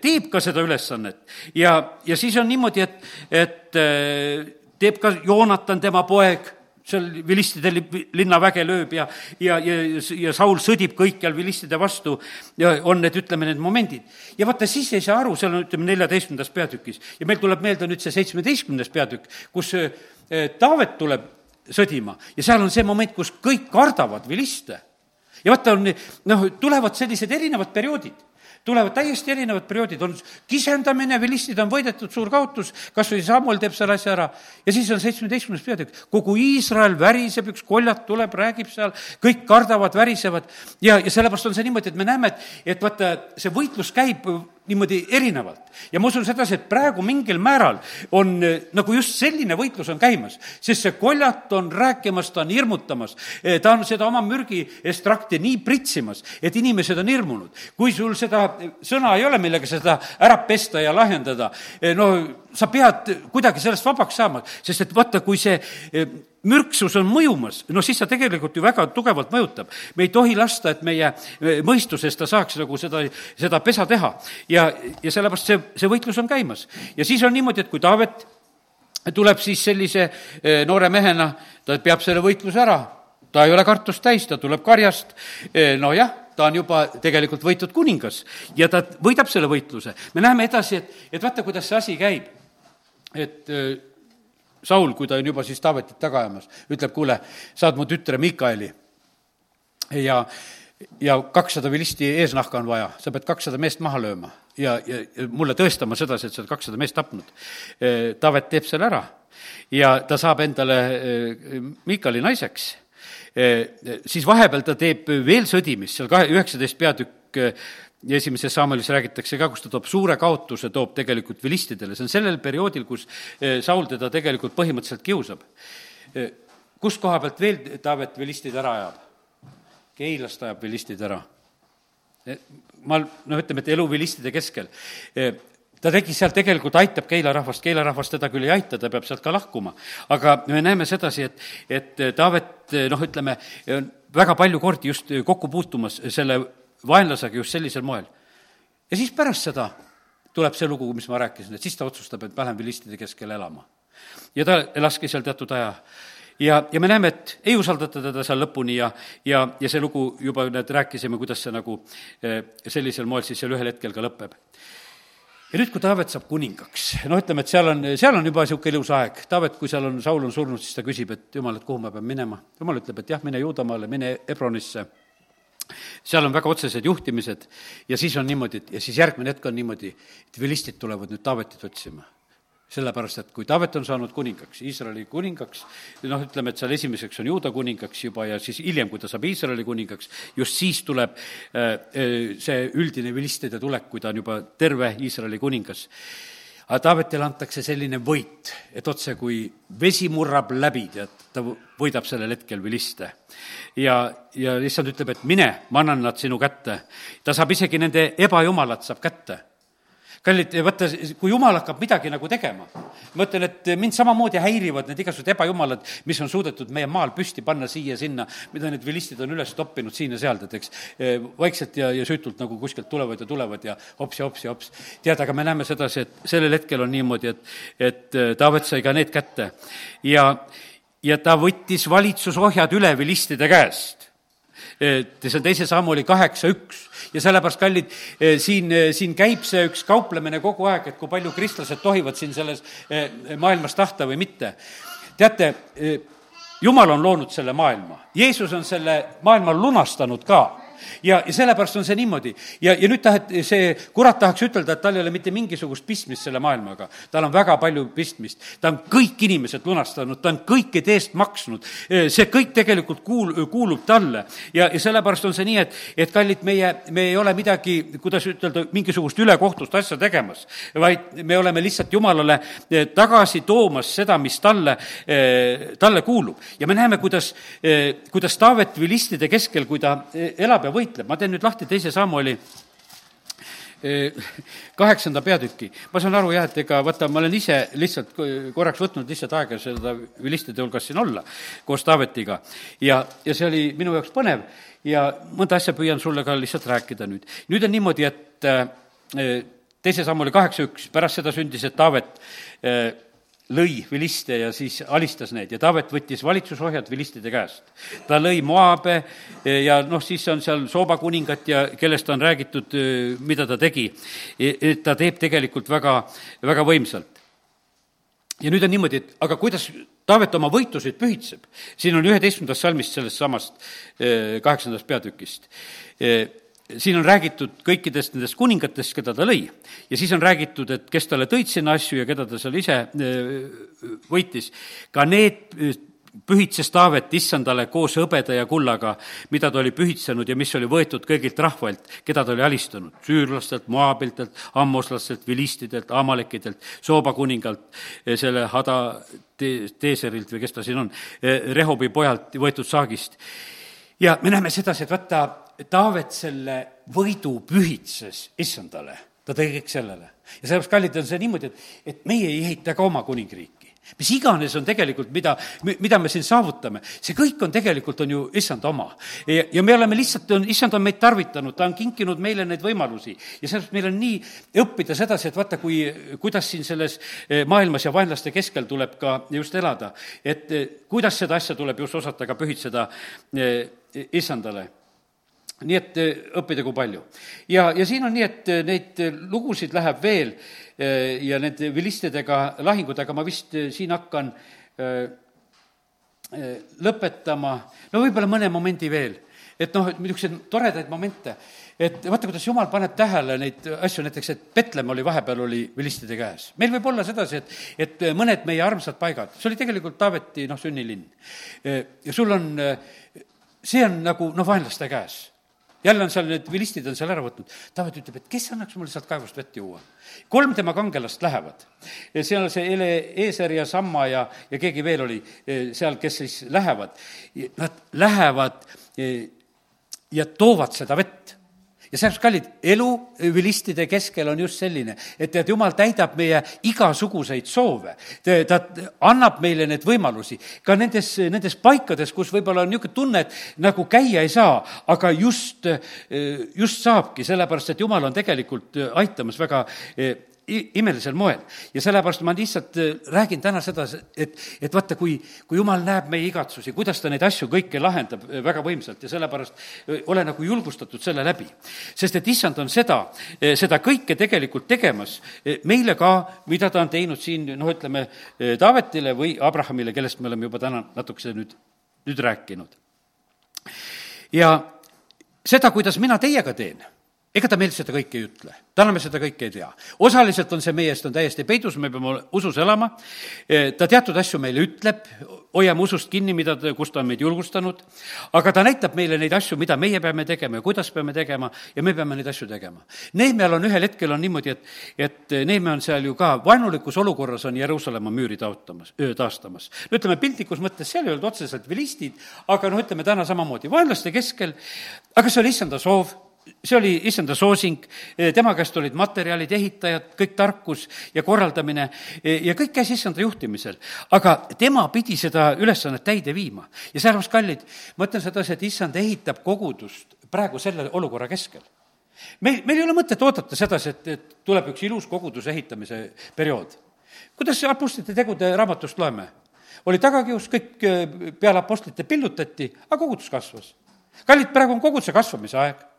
S1: teeb ka seda ülesannet ja, ja siis on niimoodi, et, et teeb ka Joonatan, tema poeg seal vilistide linnaväge lööb ja, ja, ja, ja Saul sõdib kõikjal vilistide vastu ja on need, ütleme, need momendid. ja vaata, siis ei saa aru, seal on, ütleme, neljateistkümnendas peatükis ja meil tuleb meelde nüüd see seitsmeteistkümnes peatükk, kus eh, Taavet tuleb sõdima ja seal on see moment, kus kõik kardavad viliste. ja vaata, on, noh, tulevad sellised erinevad perioodid tulevad täiesti erinevad perioodid, on kisendamine, vilistid on võidetud, suur kaotus, kas või Samuel teeb selle asja ära, ja siis on seitsmeteistkümnes peatükk, kogu Iisrael väriseb, üks koljat tuleb, räägib seal, kõik kardavad, värisevad. Ja, ja sellepärast on see niimoodi, et me näeme, et, et vaata, see võitlus käib niimoodi erinevalt. ja ma usun sedasi, et praegu mingil määral on nagu just selline võitlus on käimas, sest see koljat on rääkimas, ta on hirmutamas, ta on seda oma mürgiestrakti nii pritsimas, et inimesed on hirmunud. kui sul seda sõna ei ole, millega seda ära pesta ja lahjendada, no sa pead kuidagi sellest vabaks saama, sest et vaata, kui see mürksus on mõjumas, no siis ta tegelikult ju väga tugevalt mõjutab. me ei tohi lasta, et meie mõistusest ta saaks nagu seda, seda pesa teha. ja, ja sellepärast see, see võitlus on käimas. ja siis on niimoodi, et kui Taavet tuleb siis sellise eh, noore mehena, ta peab selle võitluse ära, ta ei ole kartust täis, ta tuleb karjast, eh, nojah, ta on juba tegelikult võitud kuningas ja ta võidab selle võitluse. me näeme edasi, et, et vaata, kuidas see asi käib. et eh, Saul, kui ta on juba siis Taavetit taga ajamas, ütleb, kuule, saad mu tütre Mikaeli. Ja, ja kakssada vilisti eesnahka on vaja, sa pead kakssada meest maha lööma. Ja, ja, ja mulle tõestama sedasi, et sa oled kakssada meest tapnud. Taavet teeb selle ära. Ja ta saab endale Miikali naiseks. Siis vahepeal ta teeb veel sõdimist, seal kahe, üheksateist peatükk ja esimeses Samuelis räägitakse ka, kus ta toob suure kaotuse, toob tegelikult vilistidele, see on sellel perioodil, kus Saul teda tegelikult põhimõtteliselt kiusab. kus koha pealt veel Taavet vilistid ära ajab? Keilast ajab vilistid ära. ma noh, ütleme, et elu vilistide keskel ta tegi seal, tegelikult aitab Keila rahvast, Keila rahvas teda küll ei aita, ta peab sealt ka lahkuma. aga me näeme sedasi, et, et Taavet noh, ütleme, väga palju kordi just kokku puutumas selle vaenlasega just sellisel moel. ja siis pärast seda tuleb see lugu, mis ma rääkisin, et siis ta otsustab, et ma lähen vilistide keskele elama. ja ta elaski seal teatud aja ja, ja me näeme, et ei usaldata teda seal lõpuni ja, ja, ja see lugu juba, näed, rääkisime, kuidas see nagu eh, sellisel moel siis seal ühel hetkel ka lõpeb ja nüüd, kui Taavet saab kuningaks, no ütleme, et seal on, seal on juba niisugune ilus aeg, Taavet, kui seal on, Saul on surnud, siis ta küsib, et jumal, et kuhu ma pean minema. jumal ütleb, et jah, mine Juudamaale, mine Hebronisse. Seal on väga otsesed juhtimised ja siis on niimoodi, et ja siis järgmine hetk on niimoodi, et vilistid tulevad nüüd Taavetit otsima sellepärast, et kui Taavet on saanud kuningaks, Iisraeli kuningaks, noh, ütleme, et seal esimeseks on Juuda kuningaks juba ja siis hiljem, kui ta saab Iisraeli kuningaks, just siis tuleb äh, äh, see üldine vilistide tulek, kui ta on juba terve Iisraeli kuningas. Aga Taavetile antakse selline võit, et otse kui vesi murrab läbi, tead, ta võidab sellel hetkel viliste. ja, ja issand ütleb, et mine, ma annan nad sinu kätte. ta saab isegi nende ebajumalad saab kätte kallid, vaata, kui jumal hakkab midagi nagu tegema, ma ütlen, et mind samamoodi häirivad need igasugused ebajumalad, mis on suudetud meie maal püsti panna siia-sinna, mida need vilistid on üles toppinud siin ja seal, tead, eks, vaikselt ja, ja süütult nagu kuskilt tulevad ja tulevad ja hops ja hops ja hops. tead, aga me näeme sedasi, et sellel hetkel on niimoodi, et, et Taavet sai ka need kätte ja, ja ta võttis valitsusohjad üle vilistide käest see teise sammu oli kaheksa üks. Ja sellepärast, kallid, siin, siin käib see üks kauplemine kogu aeg, et kui palju kristlased tohivad siin selles maailmas tahta või mitte. teate, jumal on loonud selle maailma, Jeesus on selle maailma lunastanud ka ja, ja sellepärast on see niimoodi. ja, ja nüüd tahet-, see kurat tahaks ütelda, et tal ei ole mitte mingisugust pistmist selle maailmaga. tal on väga palju pistmist. ta on kõik inimesed lunastanud, ta on kõikide eest maksnud. see kõik tegelikult kuul-, kuulub talle. ja, ja sellepärast on see nii, et, et kallid, meie, me ei ole midagi, kuidas ütelda, mingisugust ülekohtust asja tegemas, vaid me oleme lihtsalt Jumalale eh, tagasi toomas seda, mis talle, eh, talle kuulub. ja me näeme, kuidas, eh, kuidas Taavet vilistide keskel, kui ta elab ja võitleb, ma teen nüüd lahti teise Samueli kaheksanda peatüki. ma saan aru jah, et ega vaata, ma olen ise lihtsalt korraks võtnud lihtsalt aega seda vilistide hulgas siin olla koos Taavetiga. ja, ja see oli minu jaoks põnev ja mõnda asja püüan sulle ka lihtsalt rääkida nüüd. nüüd on niimoodi, et teise samm oli kaheksa üks, pärast seda sündis, et Taavet lõi viliste ja siis alistas neid ja Taavet võttis valitsusohjad vilistide käest. ta lõi Moabe ja noh, siis on seal Sooba kuningat ja kellest on räägitud, mida ta tegi. et ta teeb tegelikult väga, väga võimsalt. ja nüüd on niimoodi, et aga kuidas Taavet oma võitusid pühitseb? siin on üheteistkümnendast salmist sellest samast kaheksandast peatükist siin on räägitud kõikidest nendest kuningatest, keda ta lõi. ja siis on räägitud, et kes talle tõid sinna asju ja keda ta seal ise äh, võitis. ka need äh, pühitses Taavet issandale koos hõbeda ja kullaga, mida ta oli pühitsenud ja mis oli võetud kõigilt rahvalt, keda ta oli alistanud. süürlastelt, moabiltelt, ammoslastelt, vilistidelt, amalekidelt, Sooba kuningalt, äh, selle Hada Teeserilt või kes ta siin on, Rehobi pojalt võetud saagist. Ja me näeme sedasi, et vaata, Taavet selle võidu pühitses issandale, ta tõi kõik sellele. ja sellepärast, kallid, on see niimoodi, et, et meie ei ehita ka oma kuningriiki mis iganes on tegelikult, mida, mida me siin saavutame, see kõik on tegelikult, on ju issand oma. ja, ja me oleme lihtsalt, on, issand on meid tarvitanud, ta on kinkinud meile neid võimalusi ja sellepärast meil on nii õppida sedasi, et vaata, kui, kuidas siin selles eh, maailmas ja vaenlaste keskel tuleb ka just elada. et eh, kuidas seda asja tuleb just osata ka pühitseda eh, issandale nii et eh, õppida kui palju. ja, ja siin on nii, et eh, neid eh, lugusid läheb veel ja need vilistidega lahingud, aga ma vist siin hakkan lõpetama, no võib-olla mõne momendi veel. et noh, niisuguseid toredaid momente, et vaata, kuidas jumal paneb tähele neid asju, näiteks, et Petlemm oli vahepeal, oli vilistide käes. meil võib olla sedasi, et, et mõned meie armsad paigad, see oli tegelikult Taaveti, noh, sünnilinn. ja sul on, see on nagu, noh, vaenlaste käes jälle on seal need vilistid on seal ära võtnud. Taavet ütleb, et kes annaks mulle sealt kaevust vett juua. kolm tema kangelast lähevad. seal see Ele-, Eeser ja Samma ja, ja keegi veel oli eh, seal, kes siis lähevad. Nad lähevad eh, ja toovad seda vett ja sellepärast, kallid, elu vilistide keskel on just selline, et tead, jumal täidab meie igasuguseid soove. ta annab meile need võimalusi ka nendes, nendes paikades, kus võib-olla on niisugune tunne, et nagu käia ei saa, aga just, just saabki, sellepärast et jumal on tegelikult aitamas väga imelisel moel. ja sellepärast ma lihtsalt äh, räägin täna seda, et, et vaata, kui, kui jumal näeb meie igatsusi, kuidas ta neid asju kõike lahendab äh, väga võimsalt ja sellepärast äh, ole nagu julgustatud selle läbi. sest et issand on seda, seda kõike tegelikult tegemas meile ka, mida ta on teinud siin, noh, ütleme, Taavetile või Abrahamile, kellest me oleme juba täna natukese nüüd, nüüd rääkinud. ja seda, kuidas mina teiega teen ega ta meilt seda kõike ei ütle, täna me seda kõike ei tea. osaliselt on see meie eest on täiesti peidus, me peame usus elama, e, ta teatud asju meile ütleb, hoiame usust kinni, mida kus ta on meid julgustanud, aga ta näitab meile neid asju, mida meie peame tegema ja kuidas peame tegema ja me peame neid asju tegema. Neemial on ühel hetkel on niimoodi, et, et Neemia on seal ju ka vaenulikus olukorras on Jeruusalemma müüri taotamas, taastamas. no ütleme, piltlikus mõttes seal ei olnud otseselt vilistid, aga noh, ütleme täna samamoodi, vaenlaste keskel, aga see oli issanda soov see oli issanda soosing, tema käest olid materjalid, ehitajad, kõik tarkus ja korraldamine ja kõik käis issanda juhtimisel. aga tema pidi seda ülesannet täide viima. ja sellepärast, kallid, ma ütlen sedasi, et issand ehitab kogudust praegu selle olukorra keskel meil, meil ei ole mõtet oodata sedasi, et, et tuleb üks ilus koguduse ehitamise periood. kuidas Apostlite tegude raamatust loeme? oli tagakius, kõik peale apostlite pillutati, aga kogudus kasvas. kallid, praegu on koguduse kasvamise aeg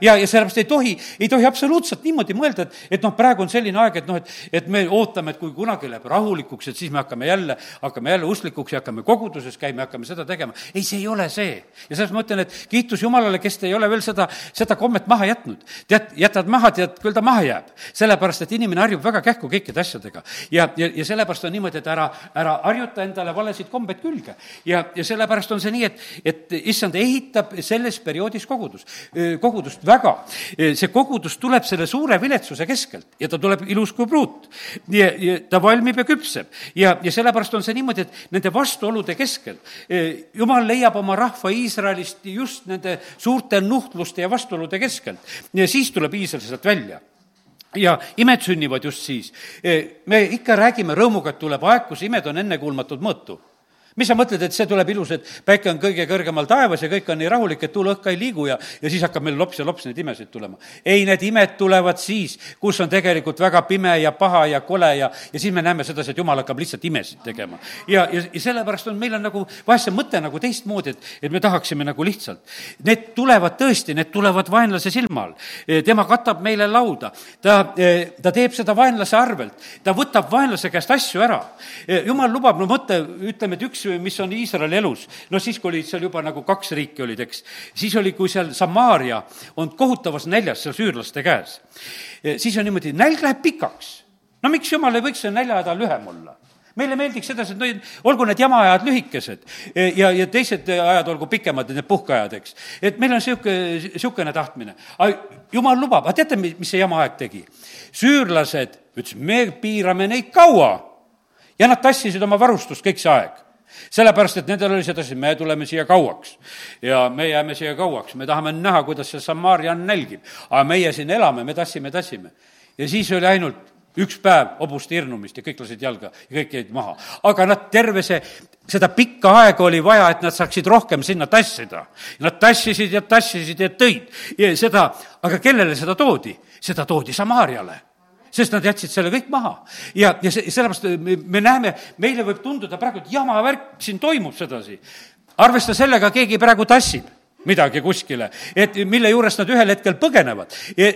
S1: ja, ja sellepärast ei tohi, ei tohi absoluutselt niimoodi mõelda, et, et noh, praegu on selline aeg, et noh, et, et me ootame, et kui kunagi läheb rahulikuks, et siis me hakkame jälle, hakkame jälle usklikuks ja hakkame koguduses käima ja hakkame seda tegema. ei, see ei ole see. ja selles ma ütlen, et kiitus Jumalale, kes ei ole veel seda, seda kommet maha jätnud. tead, jätad maha, tead, küll ta maha jääb. sellepärast, et inimene harjub väga kähku kõikide asjadega. ja, ja, ja sellepärast on niimoodi, et ära, ära harjuta endale valesid kombeid külge. ja, ja sellepärast on see nii, et, et issand ehitab selles perioodis kogudus, kogudust kogudust väga. see kogudus tuleb selle suure viletsuse keskelt ja ta tuleb ilus kui pruut. ja, ja ta valmib ja küpseb ja, ja sellepärast on see niimoodi, et nende vastuolude keskel e, jumal leiab oma rahva Iisraelist just nende suurte nuhtluste ja vastuolude keskelt ja siis tuleb Iisrael sealt välja ja imed sünnivad just siis. E, me ikka räägime rõõmuga, et tuleb aeg, kus imed on ennekuulmatult mõõtu mis sa mõtled, et see tuleb ilus, et päike on kõige kõrgemal taevas ja kõik on nii rahulik, et tuul õhka ei liigu ja, ja siis hakkab meil lops ja lops neid imesid tulema. ei, need imed tulevad siis, kus on tegelikult väga pime ja paha ja kole ja, ja siis me näeme sedasi, et jumal hakkab lihtsalt imesid tegema. ja, ja, ja sellepärast on, meil on nagu vahest see mõte nagu teistmoodi, et, et me tahaksime nagu lihtsalt. Need tulevad tõesti, need tulevad vaenlase silma all. tema katab meile lauda, ta, ta teeb seda vaenlase arvelt, ta võtab vaenlase käest asju ära. jumal lubab, no mõtle, ütleme, et üks mis on Iisraeli elus, no siis, kui olid seal juba nagu kaks riiki olid, eks, siis oli, kui seal Samaaria on kohutavas näljas seal süürlaste käes, siis on niimoodi, nälg läheb pikaks. no miks jumal ei võiks see näljaajada lühem olla? meile meeldiks sedasi, et no olgu need jamaajad lühikesed ja, ja teised ajad olgu pikemad, need puhkeajad, eks. et meil on niisugune, niisugune tahtmine. jumal lubab, aga teate, mis see jamaaeg tegi? süürlased ütlesid, me piirame neid kaua ja nad tassisid oma varustust kõik see aeg sellepärast, et nendel oli sedasi, me tuleme siia kauaks ja me jääme siia kauaks, me tahame näha, kuidas see Samaarian nälgib. aga meie siin elame, me tassime, tassime. ja siis oli ainult üks päev hobuste hirnumist ja kõik lasid jalga ja kõik jäid maha. aga nad terve see, seda pikka aega oli vaja, et nad saaksid rohkem sinna tassida. Nad tassisid ja tassisid ja tõid ja seda, aga kellele seda toodi? seda toodi Samaariale sest nad jätsid selle kõik maha. ja, ja see, sellepärast me, me näeme, meile võib tunduda praegu, et jama värk siin toimub sedasi. arvesta sellega, keegi praegu tassib midagi kuskile, et mille juurest nad ühel hetkel põgenevad.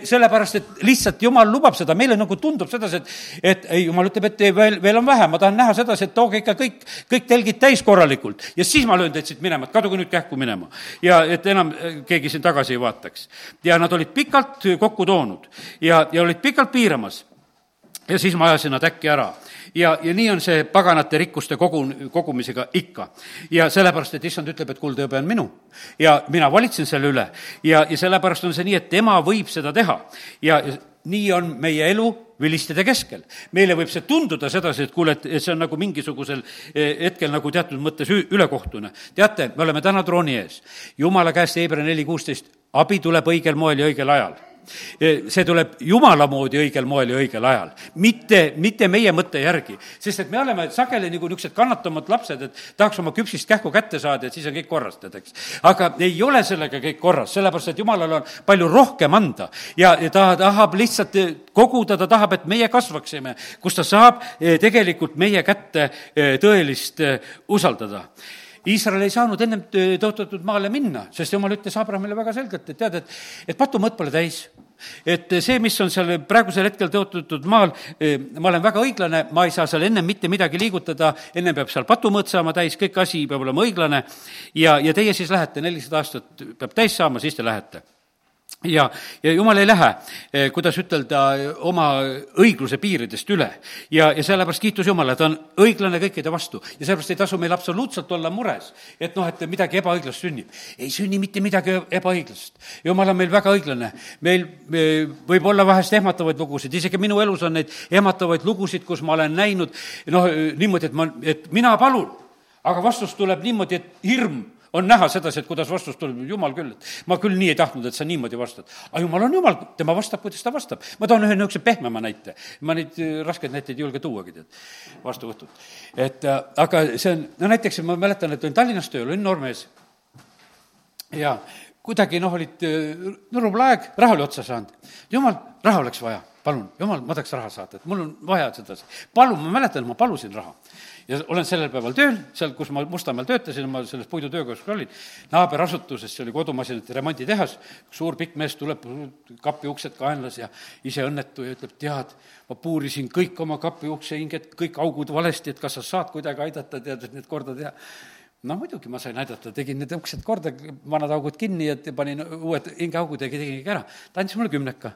S1: sellepärast, et lihtsalt jumal lubab seda, meile nagu tundub sedasi, et, et ei, jumal ütleb, et ei, veel, veel on vähe, ma tahan näha sedasi, et tooge ikka kõik, kõik telgid täis korralikult ja siis ma löön teid siit minema, et kaduge nüüd kähku minema. ja et enam äh, keegi siin tagasi ei vaataks. ja nad olid pikalt kokku toonud ja, ja olid pikalt piiramas. Ja siis ma ajasin nad äkki ära ja, ja nii on see paganate rikkuste kogu, kogumisega ikka. ja sellepärast, et issand ütleb, et kuldhõbe on minu ja mina valitsen selle üle ja, ja sellepärast on see nii, et tema võib seda teha ja, ja nii on meie elu vilistide keskel. meile võib see tunduda sedasi, et kuule, et see on nagu mingisugusel eh, hetkel nagu teatud mõttes ülekohtune. teate, me oleme täna trooni ees. jumala käest Hebra neli kuusteist, abi tuleb õigel moel ja õigel ajal see tuleb jumala moodi õigel moel ja õigel ajal, mitte, mitte meie mõtte järgi. sest et me oleme sageli nagu niisugused kannatamad lapsed, et tahaks oma küpsist kähku kätte saada, et siis on kõik korras, tead, eks. aga ei ole sellega kõik korras, sellepärast et jumalal on palju rohkem anda ja, ja ta tahab lihtsalt koguda, ta tahab, et meie kasvaksime, kus ta saab eh, tegelikult meie kätte eh, tõelist eh, usaldada Iisrael ei saanud ennem tõotatud maale minna, sest jumal ütles Abrahamile väga selgelt, et tead, et, et patumõõt pole täis. et see, mis on seal praegusel hetkel tõotatud maal, eh, ma olen väga õiglane, ma ei saa seal ennem mitte midagi liigutada, ennem peab seal patumõõt saama täis, kõik asi peab olema õiglane ja, ja teie siis lähete, nelisada aastat peab täis saama, siis te lähete ja, ja jumal ei lähe, eh, kuidas ütelda, oma õigluse piiridest üle. ja, ja sellepärast kiitus Jumala, ta on õiglane kõikide vastu ja sellepärast ei tasu meil absoluutselt olla mures, et noh, et midagi ebaõiglast sünnib. ei sünni mitte midagi ebaõiglast. Jumal on meil väga õiglane. meil me, võib olla vahest ehmatavaid lugusid, isegi minu elus on neid ehmatavaid lugusid, kus ma olen näinud noh, niimoodi, et ma, et mina palun, aga vastus tuleb niimoodi, et hirm on näha sedasi, et kuidas vastus tuleb, jumal küll, et ma küll nii ei tahtnud, et sa niimoodi vastad. aga jumal on jumal, tema vastab, kuidas ta vastab. ma toon ühe niisuguse pehmema näite. ma neid äh, raskeid näiteid ei julge tuuagi, tead, vastuvõtud. et äh, aga see on, no näiteks ma mäletan, et olin Tallinnas tööl, olin noormees ja kuidagi noh, olid äh, nurubla aeg, raha oli otsa saanud. jumal, raha oleks vaja, palun, jumal, ma tahaks raha saada, et mul on vaja sedasi. palun, ma mäletan, ma palusin raha ja olen sellel päeval tööl, seal, kus ma Mustamäel töötasin, ma selles puidutöökoskus olin, naaberasutuses, see oli kodumasinate remonditehas, suur pikk mees tuleb, kapi uksed kaenlas ja ise õnnetu ja ütleb, tead, ma puurisin kõik oma kapi uksehinged, kõik augud valesti, et kas sa saad kuidagi aidata, tead, et need korda teha no muidugi ma sain aidata, tegin need uksed korda, vanad augud kinni ja panin uued hingeaugud ja tegin ära. ta andis mulle kümneka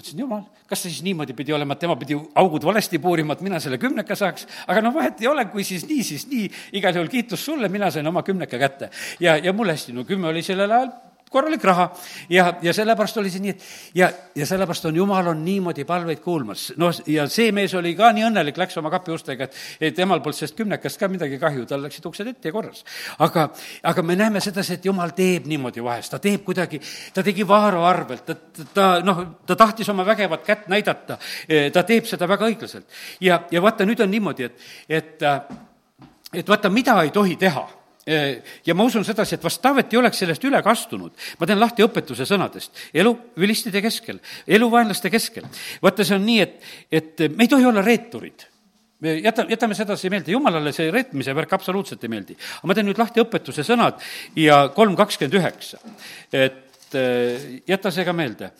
S1: mõtlesin, jumal, kas siis niimoodi pidi olema, et tema pidi augud valesti puurima, et mina selle kümneka saaks, aga noh, vahet ei ole, kui siis nii, siis nii, igal juhul kiitus sulle, mina sain oma kümneka kätte. ja, ja mul hästi, no kümme oli sellel ajal korralik raha ja, ja sellepärast oli see nii, et ja, ja sellepärast on Jumal on niimoodi palveid kuulmas. noh, ja see mees oli ka nii õnnelik, läks oma kapiustega, et, et temal polnud sellest kümnekast ka midagi kahju, tal läksid uksed ette ja korras. aga, aga me näeme sedasi, et Jumal teeb niimoodi vahest, ta teeb kuidagi, ta tegi Vaaro arvelt, ta, ta noh, ta tahtis oma vägevat kätt näidata, ta teeb seda väga õiglaselt. ja, ja vaata, nüüd on niimoodi, et, et et vaata, mida ei tohi teha ja ma usun sedasi, et vast Taavet ei oleks sellest üle ka astunud. ma teen lahti õpetuse sõnadest. elu vilistide keskel, elu vaenlaste keskel. vaata, see on nii, et, et me ei tohi olla reeturid me jäta, jätame sedasi meelde, jumalale see reetmise värk absoluutselt ei meeldi. aga ma teen nüüd lahti õpetuse sõnad ja kolm kakskümmend üheksa. et jäta see ka meelde.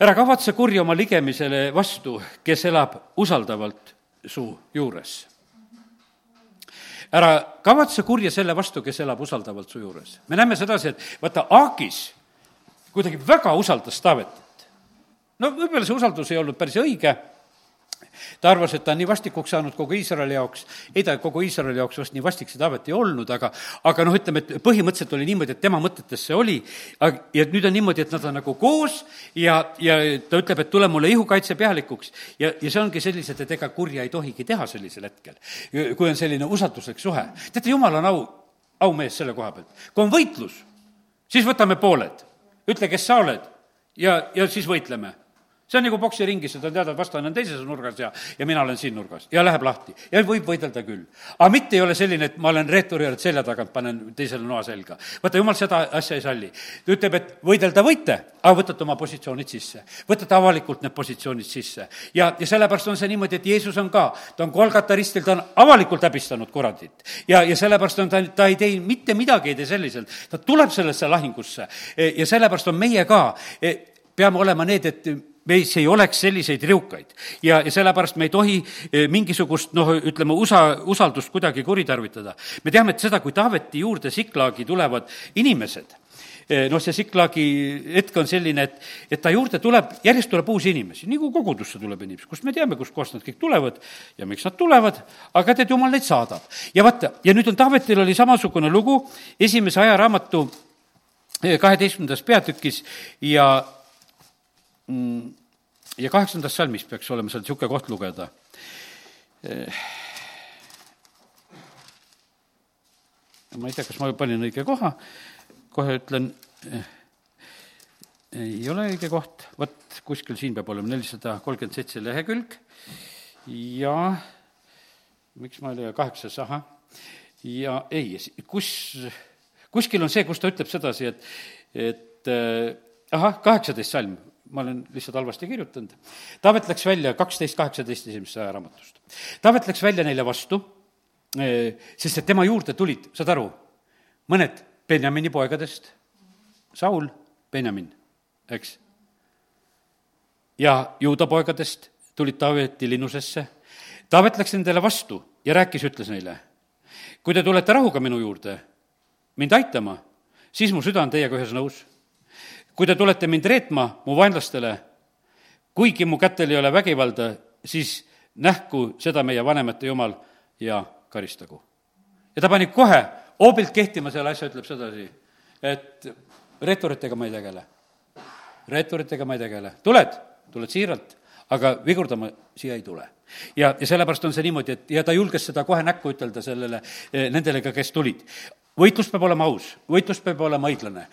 S1: ära kavatse kurja oma ligemisele vastu, kes elab usaldavalt su juures ära kavatse kurja selle vastu, kes elab usaldavalt su juures. me näeme sedasi, et vaata, Aagis kuidagi väga usaldas Taavetit. no võib-olla see usaldus ei olnud päris õige ta arvas, et ta on nii vastikuks saanud kogu Iisraeli jaoks, ei ta kogu Iisraeli jaoks vast nii vastik see Taavet ei olnud, aga aga noh, ütleme, et põhimõtteliselt oli niimoodi, et tema mõtetes see oli, ja nüüd on niimoodi, et nad on nagu koos ja, ja ta ütleb, et tule mulle ihukaitsepealikuks. ja, ja see ongi sellised, et ega kurja ei tohigi teha sellisel hetkel, kui on selline usalduslik suhe. teate, jumal on au, aumees selle koha pealt. kui on võitlus, siis võtame pooled, ütle, kes sa oled ja, ja siis võitleme see on nagu poksiringis, et on teada, et vastane on teises nurgas ja, ja mina olen siin nurgas ja läheb lahti ja võib võidelda küll. aga mitte ei ole selline, et ma olen reeturi juures selja tagant, panen teisele noa selga. vaata, jumal seda asja ei salli. ta ütleb, et võidelda võite, aga võtate oma positsioonid sisse. võtate avalikult need positsioonid sisse. ja, ja sellepärast on see niimoodi, et Jeesus on ka, ta on Kolgata ristil, ta on avalikult häbistanud kuradit. ja, ja sellepärast on ta, ta ei tee mitte midagi, ei tee selliselt, ta tuleb sellesse lahingusse ja sellepärast on meie ka, peame olema need, et meis ei oleks selliseid riukaid. ja, ja sellepärast me ei tohi eh, mingisugust noh, ütleme, usa, usaldust kuidagi kuritarvitada. me teame, et seda, kui Taaveti juurde Siklaagi tulevad inimesed, eh, noh, see Siklaagi hetk on selline, et, et ta juurde tuleb, järjest tuleb uusi inimesi, nii kui kogudusse tuleb inimesi, kust me teame, kustkohast nad kõik tulevad ja miks nad tulevad, aga tead, jumal neid saadab. ja vaata, ja nüüd on Taavetil oli samasugune lugu esimese ajaraamatu eh, kaheteistkümnendas peatükis ja ja kaheksandas salmis peaks olema seal niisugune koht lugeda. ma ei tea, kas ma panin õige koha, kohe ütlen, ei ole õige koht, vot kuskil siin peab olema nelisada kolmkümmend seitse lehekülg. Ja miks ma ei leia, kaheksas, ahah, ja ei, kus, kuskil on see, kus ta ütleb sedasi, et, et ahah, kaheksateist salm, ma olen lihtsalt halvasti kirjutanud. Taavet läks välja kaksteist kaheksateist esimesest ajaraamatust. Taavet läks välja neile vastu, eh, sest et tema juurde tulid, saad aru, mõned Benjamini poegadest, Saul, Benjamin, eks. ja juuda poegadest tulid Taaveti linnusesse. Taavet läks nendele vastu ja rääkis, ütles neile, kui te tulete rahuga minu juurde, mind aitama, siis mu süda on teiega ühes nõus kui te tulete mind reetma mu vaenlastele, kuigi mu kätel ei ole vägivalda, siis nähku seda meie vanemate jumal ja karistagu. ja ta pani kohe hoobilt kehtima selle asja, ütleb sedasi, et reeturitega ma ei tegele. reeturitega ma ei tegele, tuled, tuled siiralt, aga vigurdama siia ei tule. ja, ja sellepärast on see niimoodi, et ja ta julges seda kohe näkku ütelda sellele, eh, nendele ka, kes tulid võitlus peab olema aus, võitlus peab olema õiglane.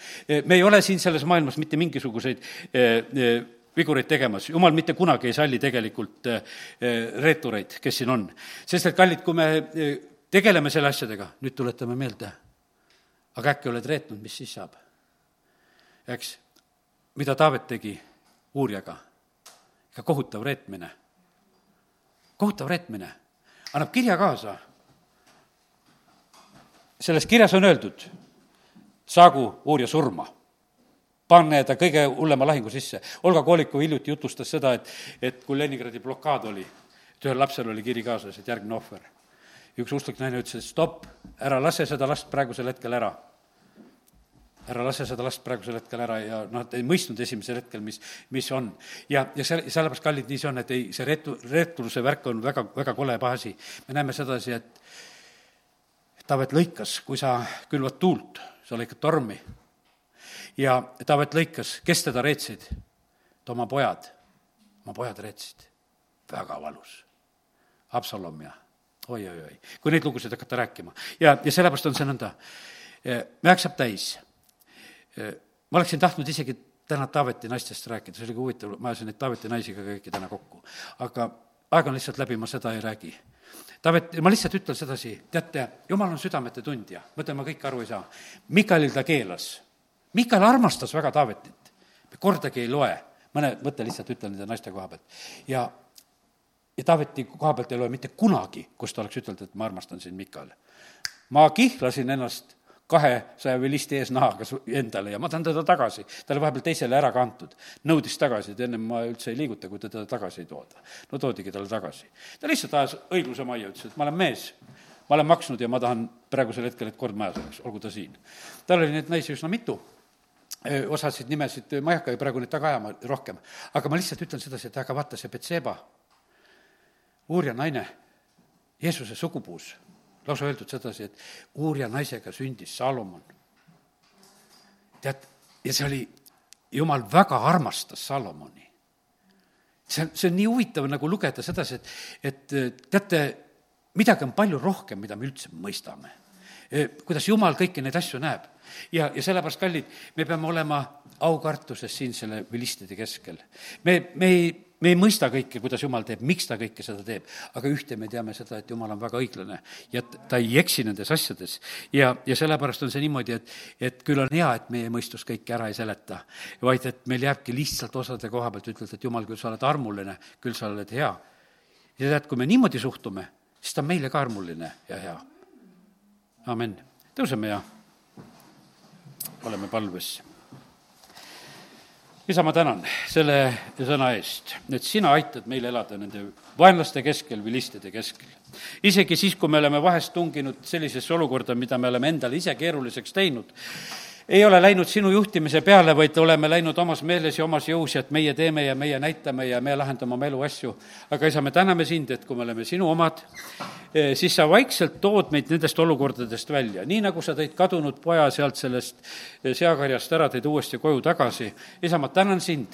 S1: me ei ole siin selles maailmas mitte mingisuguseid eh, eh, vigureid tegemas, jumal mitte kunagi ei salli tegelikult eh, reetureid, kes siin on. sest et kallid, kui me tegeleme selle asjadega, nüüd tuletame meelde, aga äkki oled reetnud, mis siis saab? eks, mida Taavet tegi uurjaga? ikka kohutav reetmine. kohutav reetmine, annab kirja kaasa selles kirjas on öeldud, saagu uurija surma panne ta kõige hullema lahingu sisse. Olga Kolikov hiljuti jutustas seda, et, et kui Leningradi blokaad oli, et ühel lapsel oli kiri kaasas, et järgmine ohver. üks usklik naine ütles, et stopp, ära lase seda last praegusel hetkel ära. ära lase seda last praegusel hetkel ära ja ta ei mõistnud esimesel hetkel, mis, mis on. ja, ja selle, sellepärast, kallid, nii see on, et ei, see reetu-, reetuluse värk on väga, väga kole paha asi. me näeme sedasi, et Taavet lõikas, kui sa külvad tuult, sa lõikad tormi. ja Taavet lõikas, kes teda reetsid? ta oma pojad, oma pojad reetsid. väga valus. Absalom ja oi-oi-oi, kui neid lugusid hakata rääkima. ja, ja sellepärast on see nõnda. aeg saab täis. ma oleksin tahtnud isegi täna Taaveti naistest rääkida, see oli ka huvitav, ma ajasin neid Taaveti naisi ka kõiki täna kokku. aga aeg on lihtsalt läbi, ma seda ei räägi Taavet, ma lihtsalt ütlen sedasi, teate, jumal on südamete tundja, mõtle, ma kõike aru ei saa. Mikalil ta keelas. Mikal armastas väga Taavetit. kordagi ei loe, mõne mõtte lihtsalt ütlen nende naiste koha pealt. ja, ja Taaveti koha pealt ei loe mitte kunagi, kus ta oleks ütelnud, et ma armastan sind, Mikal. ma kihlasin ennast kahesaja vilisti eesnahaga endale ja ma tahan teda tagasi. ta oli vahepeal teisele ära kantud. nõudis tagasi, et ennem ma üldse ei liiguta, kui teda tagasi ei tooda. no toodigi talle tagasi. ta lihtsalt ajas õigluse majja, ütles, et ma olen mees, ma olen maksnud ja ma tahan praegusel hetkel, et kord majas oleks, olgu ta siin. tal oli neid naisi üsna mitu osasid nimesid, ma ei hakka praegu neid taga ajama rohkem, aga ma lihtsalt ütlen sedasi, et aga vaata, see Betseba, uurija naine, Jeesuse sugupuus lausa öeldud sedasi, et uurija naisega sündis Salomon. tead, ja see oli, jumal väga armastas Salomoni. see, see on nii huvitav nagu lugeda sedasi, et, et teate, midagi on palju rohkem, mida me üldse mõistame kuidas Jumal kõiki neid asju näeb. ja, ja sellepärast, kallid, me peame olema aukartuses siin selle vilistide keskel. me, me ei me ei mõista kõike, kuidas Jumal teeb, miks ta kõike seda teeb, aga ühte me teame seda, et Jumal on väga õiglane ja ta ei eksi nendes asjades. ja, ja sellepärast on see niimoodi, et, et küll on hea, et meie mõistus kõike ära ei seleta, vaid et meil jääbki lihtsalt osade koha pealt, ütled, et Jumal, küll sa oled armuline, küll sa oled hea. ja tead, kui me niimoodi suhtume, siis ta on meile ka armuline ja hea. amin. tõuseme ja oleme palves isa, ma tänan selle sõna eest, et sina aitad meil elada nende vaenlaste keskel, vilistide keskel. isegi siis, kui me oleme vahest tunginud sellisesse olukorda, mida me oleme endale ise keeruliseks teinud, ei ole läinud sinu juhtimise peale, vaid oleme läinud omas meeles ja omas jõus ja et meie teeme ja meie näitame ja me lahendame oma elu asju. aga isa, me täname sind, et kui me oleme sinu omad, eh, siis sa vaikselt tood meid nendest olukordadest välja, nii nagu sa tõid kadunud poja sealt sellest eh, seakarjast ära, tõid uuesti koju tagasi. isa, ma tänan sind,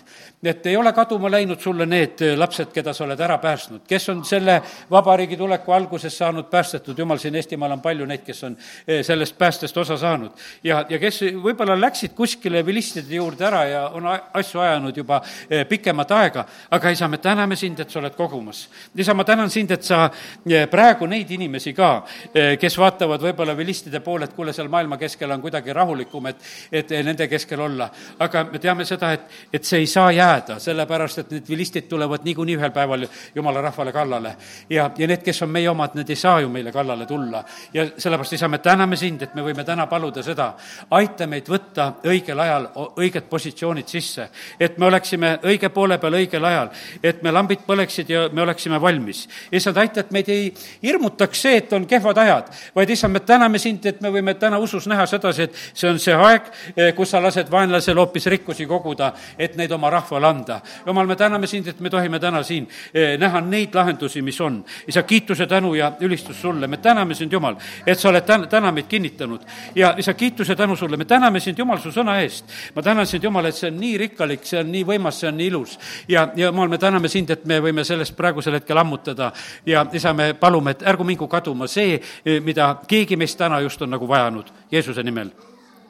S1: et ei ole kaduma läinud sulle need eh, lapsed, keda sa oled ära päästnud, kes on selle vabariigi tuleku alguses saanud päästetud, jumal, siin Eestimaal on palju neid, kes on sellest päästest osa saanud ja, ja kes võib-olla läksid kuskile vilistide juurde ära ja on asju ajanud juba eh, pikemat aega, aga isa, me täname sind, et sa oled kogumas. isa, ma tänan sind, et sa eh, praegu neid inimesi ka, eh, kes vaatavad võib-olla vilistide poole, et kuule, seal maailma keskel on kuidagi rahulikum, et, et nende keskel olla. aga me teame seda, et, et see ei saa jääda, sellepärast et need vilistid tulevad niikuinii ühel päeval jumala rahvale kallale. ja, ja need, kes on meie omad, need ei saa ju meile kallale tulla. ja sellepärast, isa, me täname sind, et me võime täna paluda seda, aita meid võtta õigel ajal õiged positsioonid sisse. et me oleksime õige poole peal õigel ajal, et me lambid põleksid ja me oleksime valmis. issand, aita, et meid ei hirmutaks see, et on kehvad ajad, vaid issand, me täname sind, et me võime täna usus näha sedasi, et see on see aeg, eh, kus sa lased vaenlasel hoopis rikkusi koguda, et neid oma rahvale anda. jumal, me täname sind, et me tohime täna siin eh, näha neid lahendusi, mis on. isa, kiituse, tänu ja ülistus sulle, me täname sind, Jumal, et sa oled täna, täna meid kinnitanud ja isa, kiituse, tänu sulle, me täname täname sind, Jumal, su sõna eest. ma tänan sind, Jumal, et see on nii rikkalik, see on nii võimas, see on nii ilus. ja, ja Jumal, me täname sind, et me võime sellest praegusel hetkel ammutada ja isa, me palume, et ärgu mingu kaduma see, mida keegi meist täna just on nagu vajanud. Jeesuse nimel,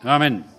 S1: amin